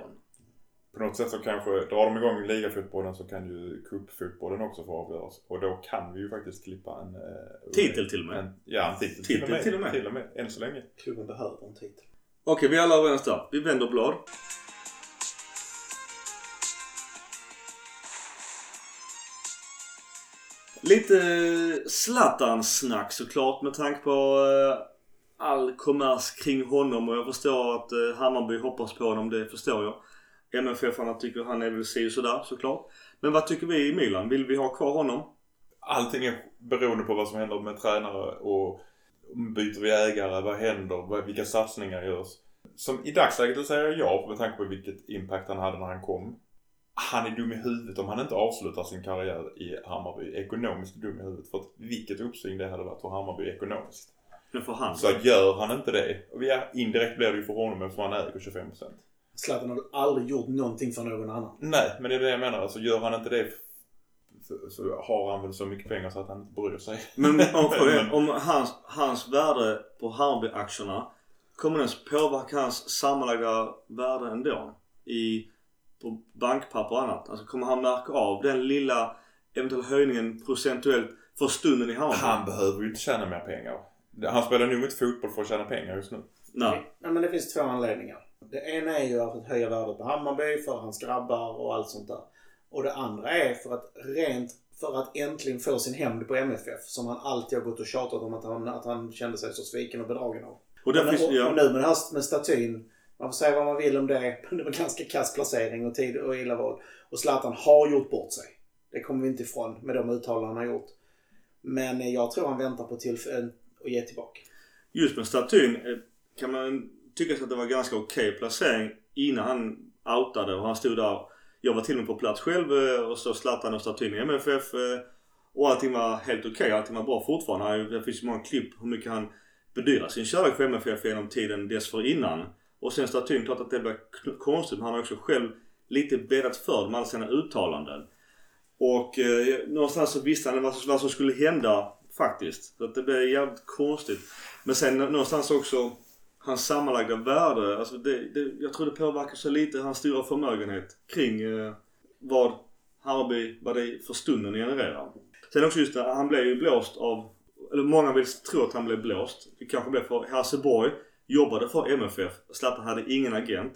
På något sätt så kanske, drar de igång ligafotbollen så kan ju cupfotbollen också få avgöras. Och då kan vi ju faktiskt klippa en... Eh, Titel till och med. En, ja, en titel, Titel till och med. Till och med, än så länge. Klubben behöver en titel. Okej, vi är alla överens där. Vi vänder blad. Lite Zlatan-snack såklart med tanke på eh, all kommers kring honom och jag förstår att eh, Hammarby hoppas på honom, det förstår jag. MFF-arna tycker han är väl si och sådär såklart. Men vad tycker vi i Milan? Vill vi ha kvar honom? Allting är beroende på vad som händer med tränare och byter vi ägare, vad händer, vilka satsningar görs. Som i dagsläget säger jag ja med tanke på vilket impact han hade när han kom. Han är dum i huvudet om han inte avslutar sin karriär i Hammarby. Ekonomiskt dum i huvudet. För att vilket uppsving det hade varit för Hammarby ekonomiskt. Men för han. Så gör han inte det, och indirekt blir det ju för honom eftersom han äger 25%. Zlatan har aldrig gjort någonting för någon annan. Nej, men det är det jag menar. Alltså gör han inte det så, så har han väl så mycket pengar så att han inte bryr sig. Men om, om hans, hans värde på Hammarby-aktierna kommer ens påverka hans sammanlagda värde ändå? I, på bankpapper och annat. Alltså kommer han märka av den lilla eventuella höjningen procentuellt för stunden i Hammarby? Han behöver ju inte tjäna mer pengar. Han spelar nog inte fotboll för att tjäna pengar just nu. Nej. Nej, men det finns två anledningar. Det ena är ju att höja värdet på Hammarby för hans grabbar och allt sånt där. Och det andra är för att rent för att äntligen få sin hämnd på MFF som han alltid har gått och tjatat om att han, att han kände sig så sviken och bedragen av. Och där och, finns, och, ja, och nu med här med statyn. Man får säga vad man vill om det. Men det var ganska kass placering och tid och illa val. Och Zlatan har gjort bort sig. Det kommer vi inte ifrån med de uttalanden han har gjort. Men jag tror han väntar på tillfället att ge tillbaka. just med statyn eh, kan man tycka att det var ganska okej placering innan han outade och han stod där. Jag var till och med på plats själv eh, och så Zlatan och statyn i MFF. Eh, och allting var helt okej. Allting var bra fortfarande. Det finns ju många klipp hur mycket han bedyrar sin kärlek för MFF genom tiden dessförinnan. Och sen statyn, klart att det blev konstigt men han har också själv lite bäddat för det med alla sina uttalanden. Och eh, någonstans så visste han vad som, vad som skulle hända faktiskt. Så att det blev jävligt konstigt. Men sen någonstans också hans sammanlagda värde. Alltså det, det, jag tror det påverkar så lite hans stora förmögenhet kring eh, vad Harby, vad det för stunden genererar. Sen också just det, han blev ju blåst av, eller många vill tro att han blev blåst. Det kanske blev för Helsingborg jobbade för MFF. Zlatan hade ingen agent.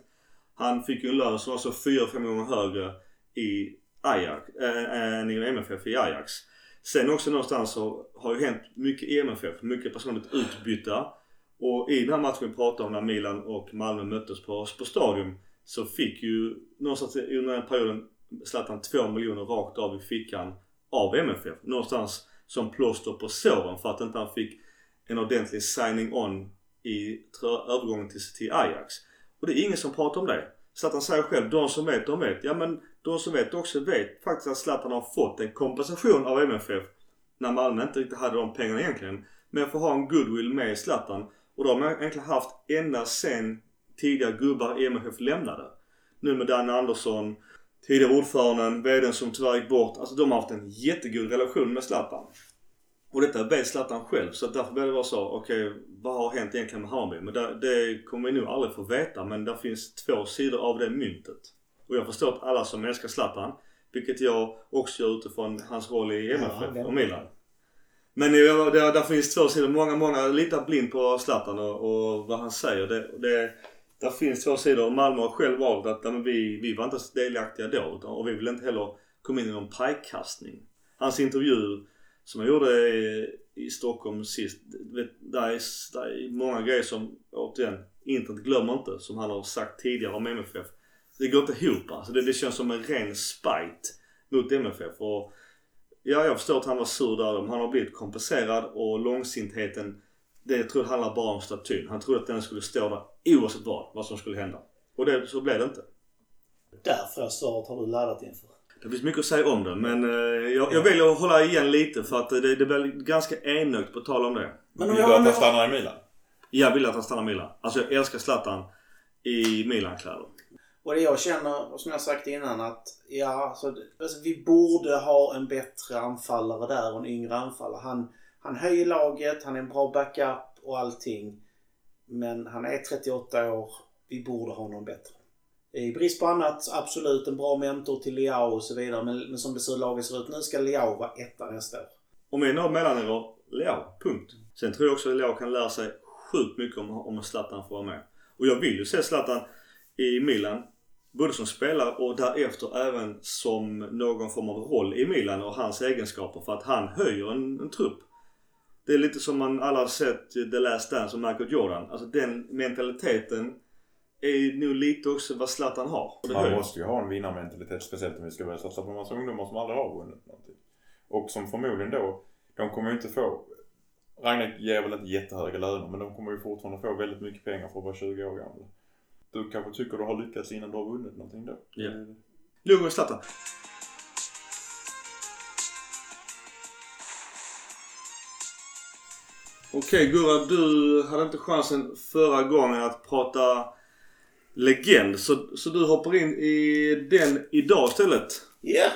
Han fick ju en lön som var så 4-5 gånger högre i Ajax, äh, än i MFF i Ajax. Sen också någonstans så har ju hänt mycket i MFF. Mycket personligt utbytta. Och i den här matchen vi pratade om när Milan och Malmö möttes på, på Stadion så fick ju någonstans under den här perioden Zlatan 2 miljoner rakt av i fickan av MFF. Någonstans som plåster på såren för att inte han fick en ordentlig signing on i övergången till, till Ajax. Och det är ingen som pratar om det. Zlatan säger själv, de som vet, de vet. Ja men de som vet också vet faktiskt att Zlatan har fått en kompensation av MFF när Malmö inte riktigt hade de pengarna egentligen. Men för att ha en goodwill med Zlatan. Och då har egentligen haft ända sen tidigare gubbar i MFF lämnade. Nu med Danne Andersson, tidigare ordföranden, VDn som tyvärr gick bort. Alltså de har haft en jättegod relation med Zlatan. Och detta vet Zlatan själv så därför blir det vara så, okej okay, vad har hänt egentligen med Hammarby? Men det, det kommer vi nog aldrig få veta men det finns två sidor av det myntet. Och jag förstår att alla som älskar Zlatan, vilket jag också gör utifrån hans roll i MFF ja, och Milan. Men det, där finns två sidor. Många, många litar blind på Zlatan och, och vad han säger. Det, det, där finns två sidor. Malmö har själv valt att men vi, vi var inte delaktiga då. Och vi vill inte heller komma in i någon pajkastning. Hans intervju som jag gjorde i, i Stockholm sist. Vet, där, är, där är många grejer som, återigen, internet glömmer inte. Som han har sagt tidigare om MFF. Det går inte ihop alltså. Det, det känns som en ren spite mot MFF. Och Ja, jag förstår att han var sur där. Men han har blivit kompenserad och långsintheten. Det jag tror handlar bara om statyn. Han trodde att den skulle stå där oavsett vad, vad som skulle hända. Och det, så blev det inte. Därför svaret har du laddat inför. Det finns mycket att säga om det men eh, jag, jag väljer att hålla igen lite för att det, det blir ganska enögt på tal om det. Men om vill du att han stannar i Milan? Jag vill att han stannar i Milan. Alltså jag älskar Zlatan i Milan-kläder. Och det jag känner, och som jag sagt innan, att ja, alltså, alltså, vi borde ha en bättre anfallare där och en yngre anfallare. Han, han höjer laget, han är en bra backup och allting. Men han är 38 år. Vi borde ha någon bättre. I brist på annat, absolut en bra mentor till Leao och så vidare. Men, men som det ser laget ser ut nu ska Leao vara etta nästa år. Om en av mellannivå, Leao. Punkt. Sen tror jag också att Leao kan lära sig sjukt mycket om, om Zlatan får vara med. Och jag vill ju se Zlatan i Milan. Både som spelare och därefter även som någon form av roll i Milan och hans egenskaper. För att han höjer en, en trupp. Det är lite som man alla har sett The Last Dance och Michael Jordan. Alltså den mentaliteten är nog lite också vad Zlatan har. Man måste ju ha en vinnarmentalitet speciellt om vi ska börja satsa på en massa ungdomar som aldrig har vunnit någonting. Och som förmodligen då, de kommer ju inte få Ragnek ger väl inte jättehöga löner men de kommer ju fortfarande få väldigt mycket pengar för att vara 20 år gamla. Du kanske tycker du har lyckats innan du har vunnit någonting då? Ja. Lugn och Zlatan. Okej Gurra, du hade inte chansen förra gången att prata legend. Så, så du hoppar in i den idag istället? Ja. Yeah.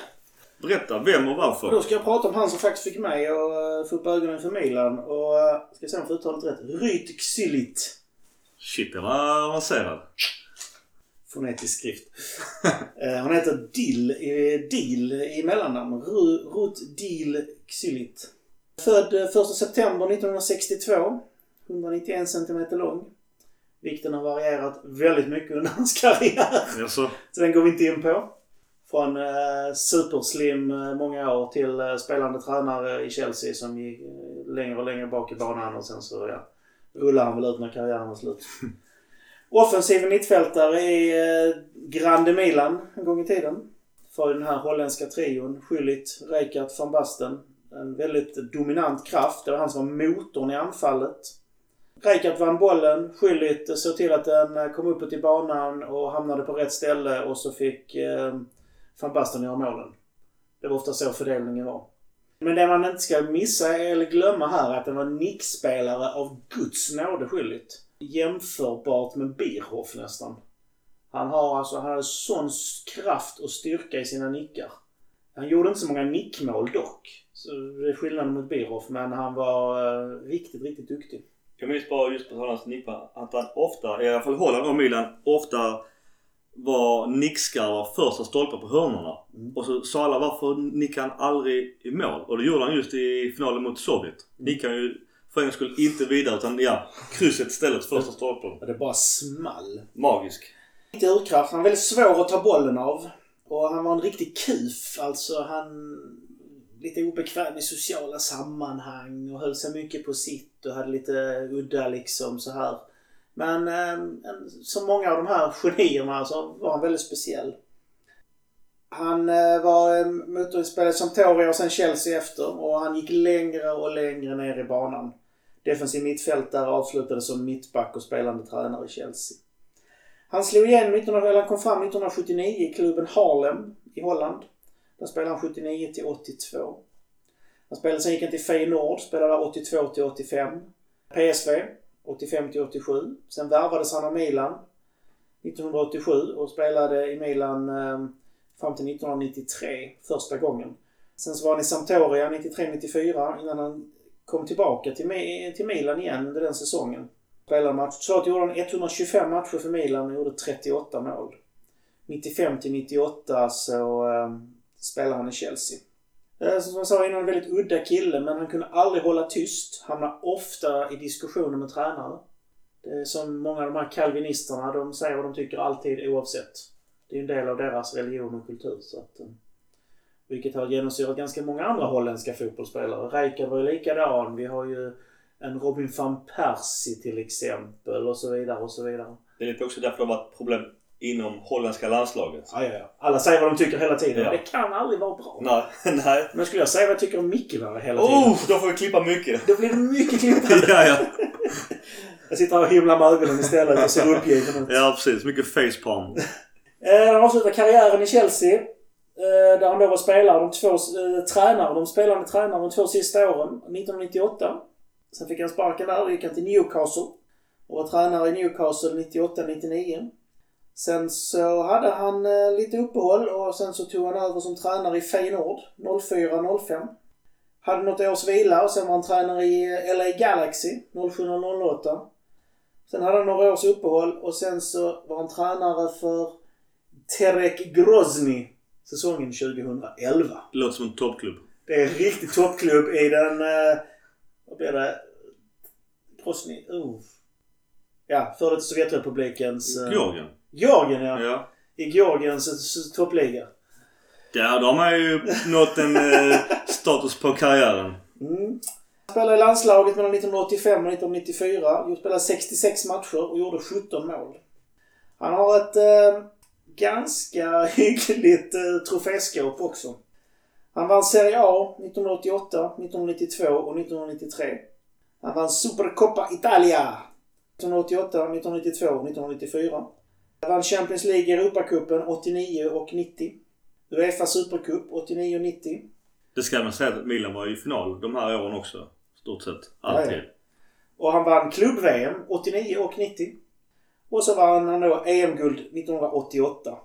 Berätta, vem och varför? Då ska jag prata om han som faktiskt fick mig att få upp ögonen för Milan. Och uh, ska se om jag får uttalet rätt. Ryt Xylit. Shit, det var avancerad. Fonetisk skrift. uh, han heter Dill, uh, Dill i mellannamn. Rut Dill Xylit. Född 1 september 1962. 191 cm lång. Vikten har varierat väldigt mycket under hans karriär. Jaså? Så den går vi inte in på. Från eh, superslim eh, många år till eh, spelande tränare i Chelsea som gick eh, längre och längre bak i banan och sen så ja, Ulla han väl ut när karriären var slut. Offensiv mittfältare i eh, Grande Milan en gång i tiden. För den här holländska trion. Schüllit, Rijkaard, van Basten. En väldigt dominant kraft. Det var han som var motorn i anfallet. Rijkaard vann bollen. Schüllit såg till att den eh, kom uppåt i banan och hamnade på rätt ställe och så fick eh, van Basten göra målen. Det var ofta så fördelningen var. Men det man inte ska missa eller glömma här är att den var nickspelare av Guds nåde skyldigt. Jämförbart med Bierhoff nästan. Han har alltså, han har sån kraft och styrka i sina nickar. Han gjorde inte så många nickmål dock. Så det är skillnaden mot Bierhoff men han var eh, riktigt, riktigt duktig. Jag minns bara just på Hollands nickar att han ofta, i alla fall Holland och Milan, ofta var nickskarvar första stolpen på hörnorna. Mm. Och så sa alla varför nickade han aldrig i mål? Och det gjorde han just i finalen mot Sovjet. Mm. Nickade han ju för en skull inte vidare utan ja, krysset istället första stolpen. Och det bara small. Magisk. Lite urkraft. Han var väldigt svår att ta bollen av. Och han var en riktig kuf. Alltså han lite obekväm i sociala sammanhang och höll sig mycket på sitt och hade lite udda liksom så här men eh, som många av de här genierna så var han väldigt speciell. Han eh, var ehm, motorspelare som Sampdoria och sen Chelsea efter och han gick längre och längre ner i banan. Defensiv mittfältare avslutade som mittback och spelande tränare i Chelsea. Han slog igenom eller han kom fram 1979 i klubben Harlem i Holland. Där spelade han 79 till 82. Han spelade, sen gick han till Feyenoord, spelade där 82 till 85. PSV 85 till 87. Sen värvades han av Milan 1987 och spelade i Milan ehm, fram till 1993 första gången. Sen så var han i Sampdoria 93-94 innan han kom tillbaka till, till Milan igen under den säsongen. Spelade match. Så gjorde han 125 matcher för Milan och gjorde 38 mål. 95 till 98 så eh, spelade han i Chelsea. Eh, som jag sa innan, en väldigt udda kille men han kunde aldrig hålla tyst. Hamnade ofta i diskussioner med tränare. Det är som många av de här kalvinisterna, de säger vad de tycker alltid oavsett. Det är ju en del av deras religion och kultur. Så att, eh, vilket har genomsyrat ganska många andra holländska fotbollsspelare. Rijkaard var ju likadan. Vi har ju en Robin van Persie till exempel och så vidare och så vidare. Det är lite också därför de har varit problem inom holländska landslaget. Ja, ja, ja. Alla säger vad de tycker hela tiden. Ja. Det kan aldrig vara bra. Nej, nej. Men skulle jag säga vad jag tycker om Micke var hela tiden. Oh, då får vi klippa mycket. Då blir det mycket klippande. ja, ja. Jag sitter här och himlar med ögonen istället och ser uppgiven ut. ja, precis. Mycket facepalm. Eh, Han avslutade karriären i Chelsea. eh, Där han då var spelare, de två eh, tränare, de spelande tränare de två sista åren. 1998. Sen fick han sparken där och gick han till Newcastle. Och var tränare i Newcastle 98-99. Sen så hade han eh, lite uppehåll och sen så tog han över som tränare i Feyenoord 04-05. Hade något års vila och sen var han tränare i eh, LA Galaxy 07-08. Sen hade han några års uppehåll och sen så var han tränare för Terek Grozny säsongen 2011. Det låter som en toppklubb. Det är en riktig toppklubb i den... Eh, vad blir det? Grozny? Oh. Ja, före detta Sovjetrepublikens... Georgien. Georgien ja. Ja. I Georgiens toppliga. Där, då har man ju nått en eh, status på karriären. Mm. Han spelade i landslaget mellan 1985 och 1994. Han spelade 66 matcher och gjorde 17 mål. Han har ett eh, ganska hyggligt eh, troféskåp också. Han vann Serie A 1988, 1992 och 1993. Han vann Supercoppa Italia 1988, 1992 och 1994. Vann Champions League Europacupen 89 och 90. Uefa Supercup 89 och 90. Det ska man säga att Milan var i final de här åren också. Stort sett. Alltid. Ja, Och han vann klubb-VM 89 och 90. Och så vann han då EM-guld 1988.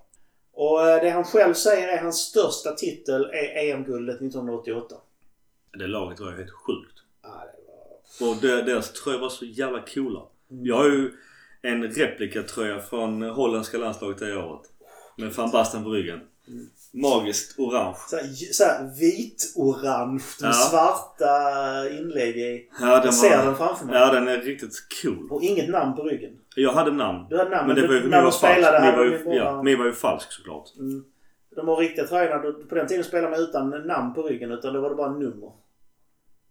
Och eh, det han själv säger är hans största titel är EM-guldet 1988. Det laget var ju helt sjukt. Ja, det var... Och det, deras tröjor var så jävla coola. Mm. Jag har ju en replikatröja från holländska landslaget det året. Med van Basten på ryggen. Magiskt orange. Såhär så här vit-orange med Ja. svarta inlägg i. Ja, den Jag ser var, den framför mig. ja, den är riktigt cool. Och inget namn på ryggen. Jag hade namn. Du hade namn, Men det var ju, när de var spelade falsk. Var ju, ja, var ju falsk såklart. Mm. De har riktiga tröjorna. På den tiden spelade man utan namn på ryggen utan då var det bara nummer.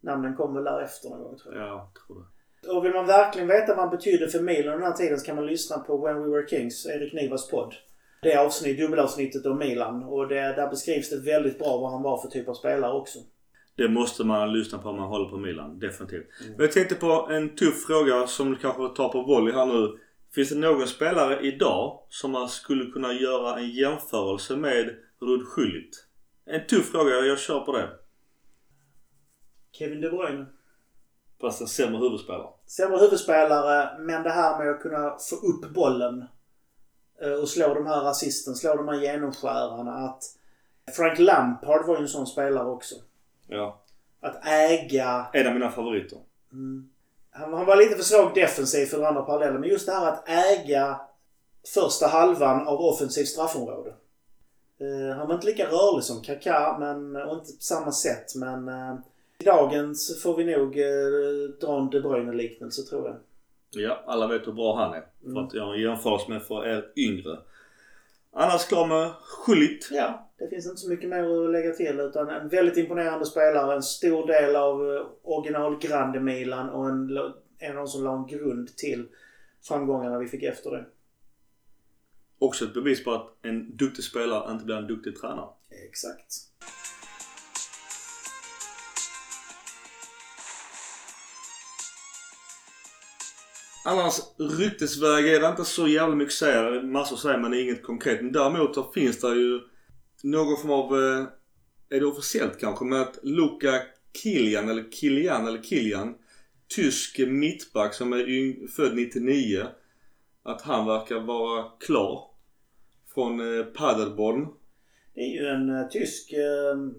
Namnen kom väl därefter någon gång tror jag. Ja, jag tror det. Och vill man verkligen veta vad han betydde för Milan den här tiden så kan man lyssna på When We Were Kings, Erik Nivas podd. Det avsnitt, dubbelavsnittet om Milan. Och det, där beskrivs det väldigt bra vad han var för typ av spelare också. Det måste man lyssna på om man håller på Milan. Definitivt. Mm. Jag tänkte på en tuff fråga som du kanske tar på volley här nu. Finns det någon spelare idag som man skulle kunna göra en jämförelse med Rud Schüllit? En tuff fråga. Jag kör på det. Kevin De Bruyne. Fast en sämre huvudspelare. Sämre huvudspelare, men det här med att kunna få upp bollen eh, och slå de här assisten, slå de här genomskärarna. Att Frank Lampard var ju en sån spelare också. Ja. Att äga En av mina favoriter. Mm. Han, han var lite för svag defensiv för andra paralleller. Men just det här att äga första halvan av offensivt straffområde. Eh, han var inte lika rörlig som Kaká men, och inte på samma sätt. Men eh, i dagens får vi nog eh, dra en De Bruyne-liknelse tror jag. Ja, alla vet hur bra han är. Mm. För att göra en jämförelse med för er yngre. Annars klar med Schüllit. Ja, det finns inte så mycket mer att lägga till. Utan en väldigt imponerande spelare. En stor del av eh, original Grande Milan och en, en av de som la en grund till framgångarna vi fick efter det. Också ett bevis på att en duktig spelare inte blir en duktig tränare. Exakt. Annars ryktesväg är det inte så jävla mycket att säga. Massor att säga men det är inget konkret. Men däremot så finns det ju någon form av, eh, är det officiellt kanske, Men att Luka Kilian eller Kilian eller Kilian, tysk mittback som är född 99, att han verkar vara klar från eh, Paderborn. Det är ju en uh, tysk uh,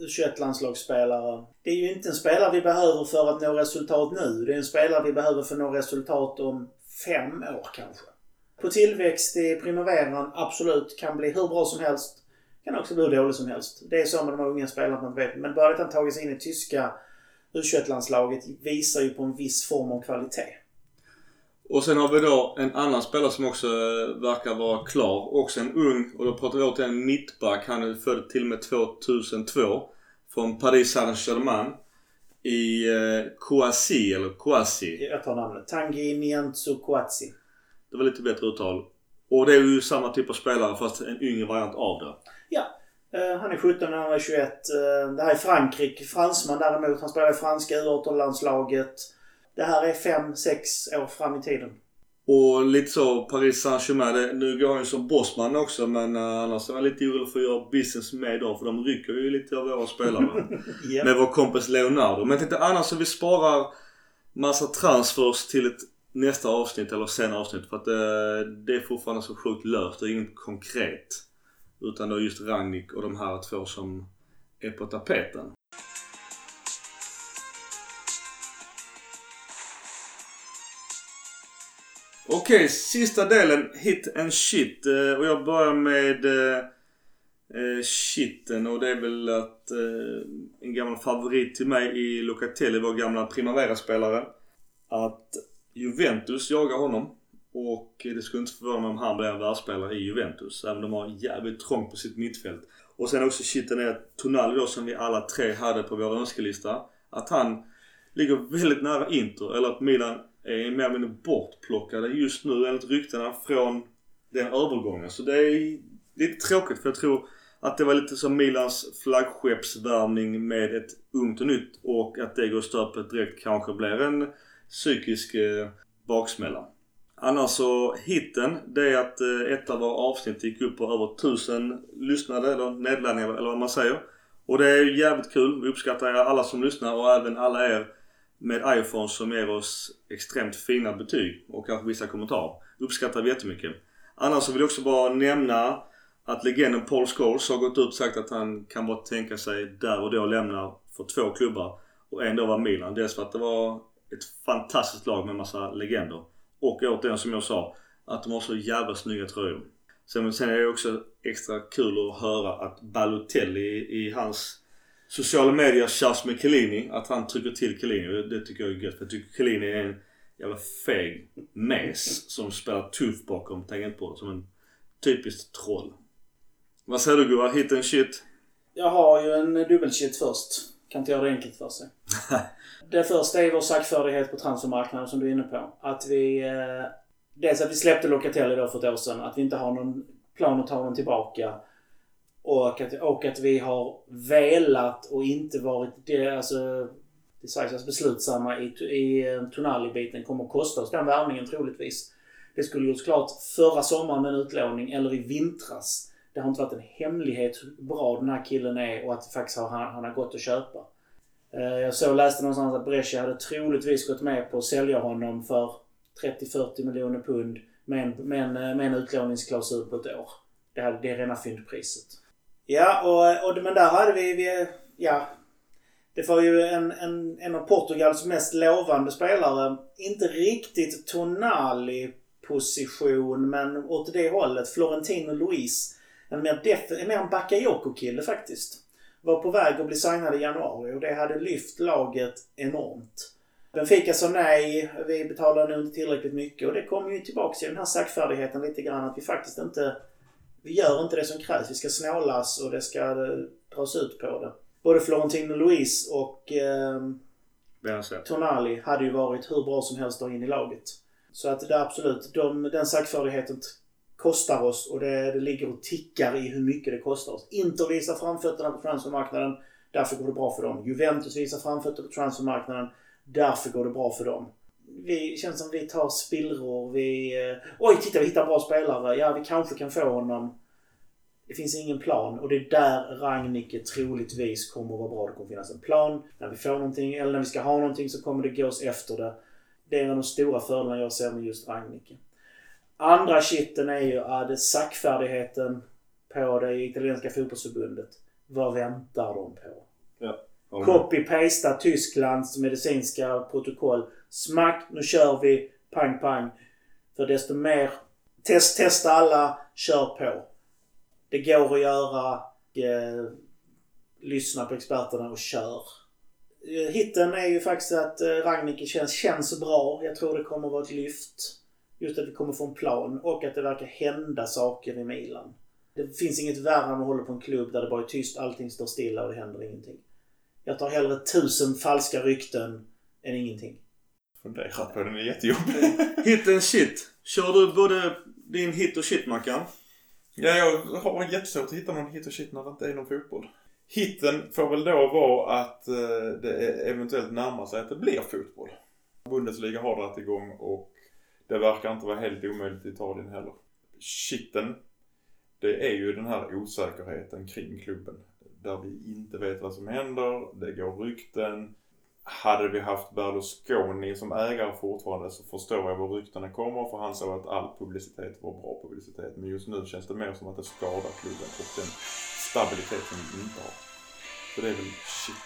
U21-landslagsspelare. Det är ju inte en spelare vi behöver för att nå resultat nu. Det är en spelare vi behöver för att nå resultat om fem år kanske. På tillväxt i primaveran, absolut, kan bli hur bra som helst. Kan också bli hur dålig som helst. Det är så med de här unga spelarna, man vet. Men bara att han tagit sig in i tyska U21-landslaget visar ju på en viss form av kvalitet. Och sen har vi då en annan spelare som också eh, verkar vara klar. Också en ung, och då pratar vi återigen en mittback. Han är född till och med 2002. Från Paris Saint-Germain. I eh, Kouassi, eller Kouassi. Jag tar namnet. Tanguy Nianzou Kouassi. Det var lite bättre uttal. Och det är ju samma typ av spelare fast en yngre variant av det. Ja. Eh, han är 17, han är 21. Eh, det här är Frankrike. Fransman däremot. Han spelar i franska U18-landslaget. Det här är 5-6 år fram i tiden. Och lite så Paris Saint-Germain. Nu går han ju som bossman också men uh, annars är jag lite orolig för att göra business med dem för de rycker ju lite av våra spelare. Ja. med vår kompis Leonardo. Men jag tänkte annars så vi sparar massa transfers till ett nästa avsnitt eller senare avsnitt för att eh, det är fortfarande så sjukt löst. Är inget konkret. Utan det är just Ragnik och de här två som är på tapeten. Okej, sista delen. Hit and shit. Eh, och jag börjar med eh, shiten shitten och det är väl att eh, en gammal favorit till mig i Locatelli, vår gamla Primavera-spelare. Att Juventus jagar honom. Och det skulle inte förvåna mig om han blir en världsspelare i Juventus. Även om de har jävligt trångt på sitt mittfält. Och sen också shitten är att Tonali då som vi alla tre hade på vår önskelista. Att han ligger väldigt nära Inter. Eller att Milan Eh, är mer eller mindre bortplockade just nu enligt ryktena från den övergången. Så det är lite tråkigt för jag tror att det var lite som Milans flaggskeppsvärvning med ett ungt och nytt och att det går stöpet direkt kanske blir en psykisk eh, baksmälla. Annars så hitten det är att eh, ett av våra avsnitt gick upp på över tusen lyssnade eller nedladdningar eller vad man säger. Och det är ju jävligt kul. Vi uppskattar alla som lyssnar och även alla er med iPhones som ger oss extremt fina betyg och kanske vissa kommentarer. Uppskattar vi jättemycket. Annars så vill jag också bara nämna att legenden Paul Scholes har gått ut och sagt att han kan bara tänka sig där och då lämna för två klubbar. Och en då var Milan. Dels för att det var ett fantastiskt lag med massa legender. Och återigen som jag sa, att de har så jävla snygga tröjor. Sen, sen är det också extra kul att höra att Balotelli i, i hans sociala medier tjafs med Chiellini. Att han trycker till Chiellini. Det, tycker jag är gött. Jag tycker Chiellini är en jävla feg mes som spelar tuff bakom tangentbordet. Som en typiskt troll. Vad säger du Gurra? Hit and shit? Jag har ju en dubbelshit först. Kan inte göra det enkelt för sig. det första är vår saktfärdighet på transfermarknaden som du är inne på. Att vi... Eh, dels att vi släppte Locatelli då för ett år sedan. Att vi inte har någon plan att ta honom tillbaka. Och att, och att vi har velat och inte varit det, alltså, det sägs att beslutsamma i, i eh, Tonali-biten kommer att kosta oss den värvningen troligtvis. Det skulle gjorts klart förra sommaren med en utlåning eller i vintras. Det har inte varit en hemlighet hur bra den här killen är och att det faktiskt har, han, han har gått att köpa. Eh, jag såg läste någonstans att Brescia hade troligtvis gått med på att sälja honom för 30-40 miljoner pund med en, med, en, eh, med en utlåningsklausul på ett år. Det, här, det är rena fyndpriset. Ja, och, och, men där hade vi, vi ja, det var ju en, en, en av Portugals mest lovande spelare. Inte riktigt Tonali-position, men åt det hållet. Florentino Luis. En mer, def en mer Bakayoko-kille faktiskt. Var på väg att bli signad i januari och det hade lyft laget enormt. Benfica alltså sa nej, vi betalade nog inte tillräckligt mycket och det kom ju tillbaka till den här saktfärdigheten lite grann att vi faktiskt inte... Vi gör inte det som krävs. Vi ska snålas och det ska eh, dras ut på det. Både Florentino Luis och eh. Tonali hade ju varit hur bra som helst att in i laget. Så att det är absolut, de, den saktfärdigheten kostar oss och det, det ligger och tickar i hur mycket det kostar oss. Inter visar framfötterna på transfermarknaden. Därför går det bra för dem. Juventus visar framfötterna på transfermarknaden. Därför går det bra för dem. Vi känns som vi tar spillror. Vi... Eh, oj, titta vi hittar en bra spelare. Ja, vi kanske kan få honom. Det finns ingen plan och det är där Ragnike troligtvis kommer att vara bra. Det kommer finnas en plan. När vi får någonting eller när vi ska ha någonting så kommer det gås efter det. Det är en av de stora fördelarna jag ser med just Ragnike. Andra kitten är ju att sackfärdigheten på det italienska fotbollsförbundet. Vad väntar de på? Copy-pasta Tysklands medicinska protokoll. Smack, nu kör vi. Pang, pang. För desto mer... Test, testa alla. Kör på. Det går att göra. Eh, lyssna på experterna och kör. Eh, hitten är ju faktiskt att eh, Ragnhild känns, känns bra. Jag tror det kommer vara ett lyft. Just att vi kommer få en plan och att det verkar hända saker i Milan. Det finns inget värre än att hålla på en klubb där det bara är tyst, allting står stilla och det händer ingenting. Jag tar hellre tusen falska rykten än ingenting. Fundera på den är jättejobbig. Hit and shit. Kör du både din hit och shit Mackan? Ja, jag har jättesvårt att hitta någon hit och shit när det inte är någon fotboll. Hitten får väl då vara att eh, det är- eventuellt närmar sig att det blir fotboll. Bundesliga har dragit igång och det verkar inte vara helt omöjligt i Italien heller. Shitten, det är ju den här osäkerheten kring klubben. Där vi inte vet vad som händer, det går rykten. Hade vi haft Berlusconi som ägare fortfarande så förstår jag var ryktena kommer för han sa att all publicitet var bra publicitet. Men just nu känns det mer som att det skadar klubben och den stabilitet som vi inte har. Så det är väl shit.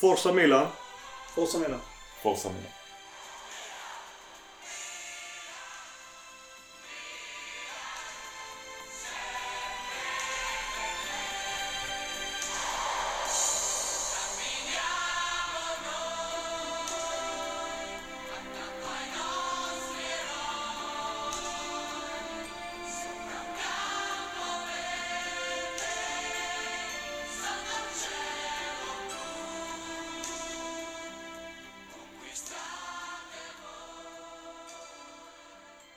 Forza Milan. Forza Milan. Forza Milan.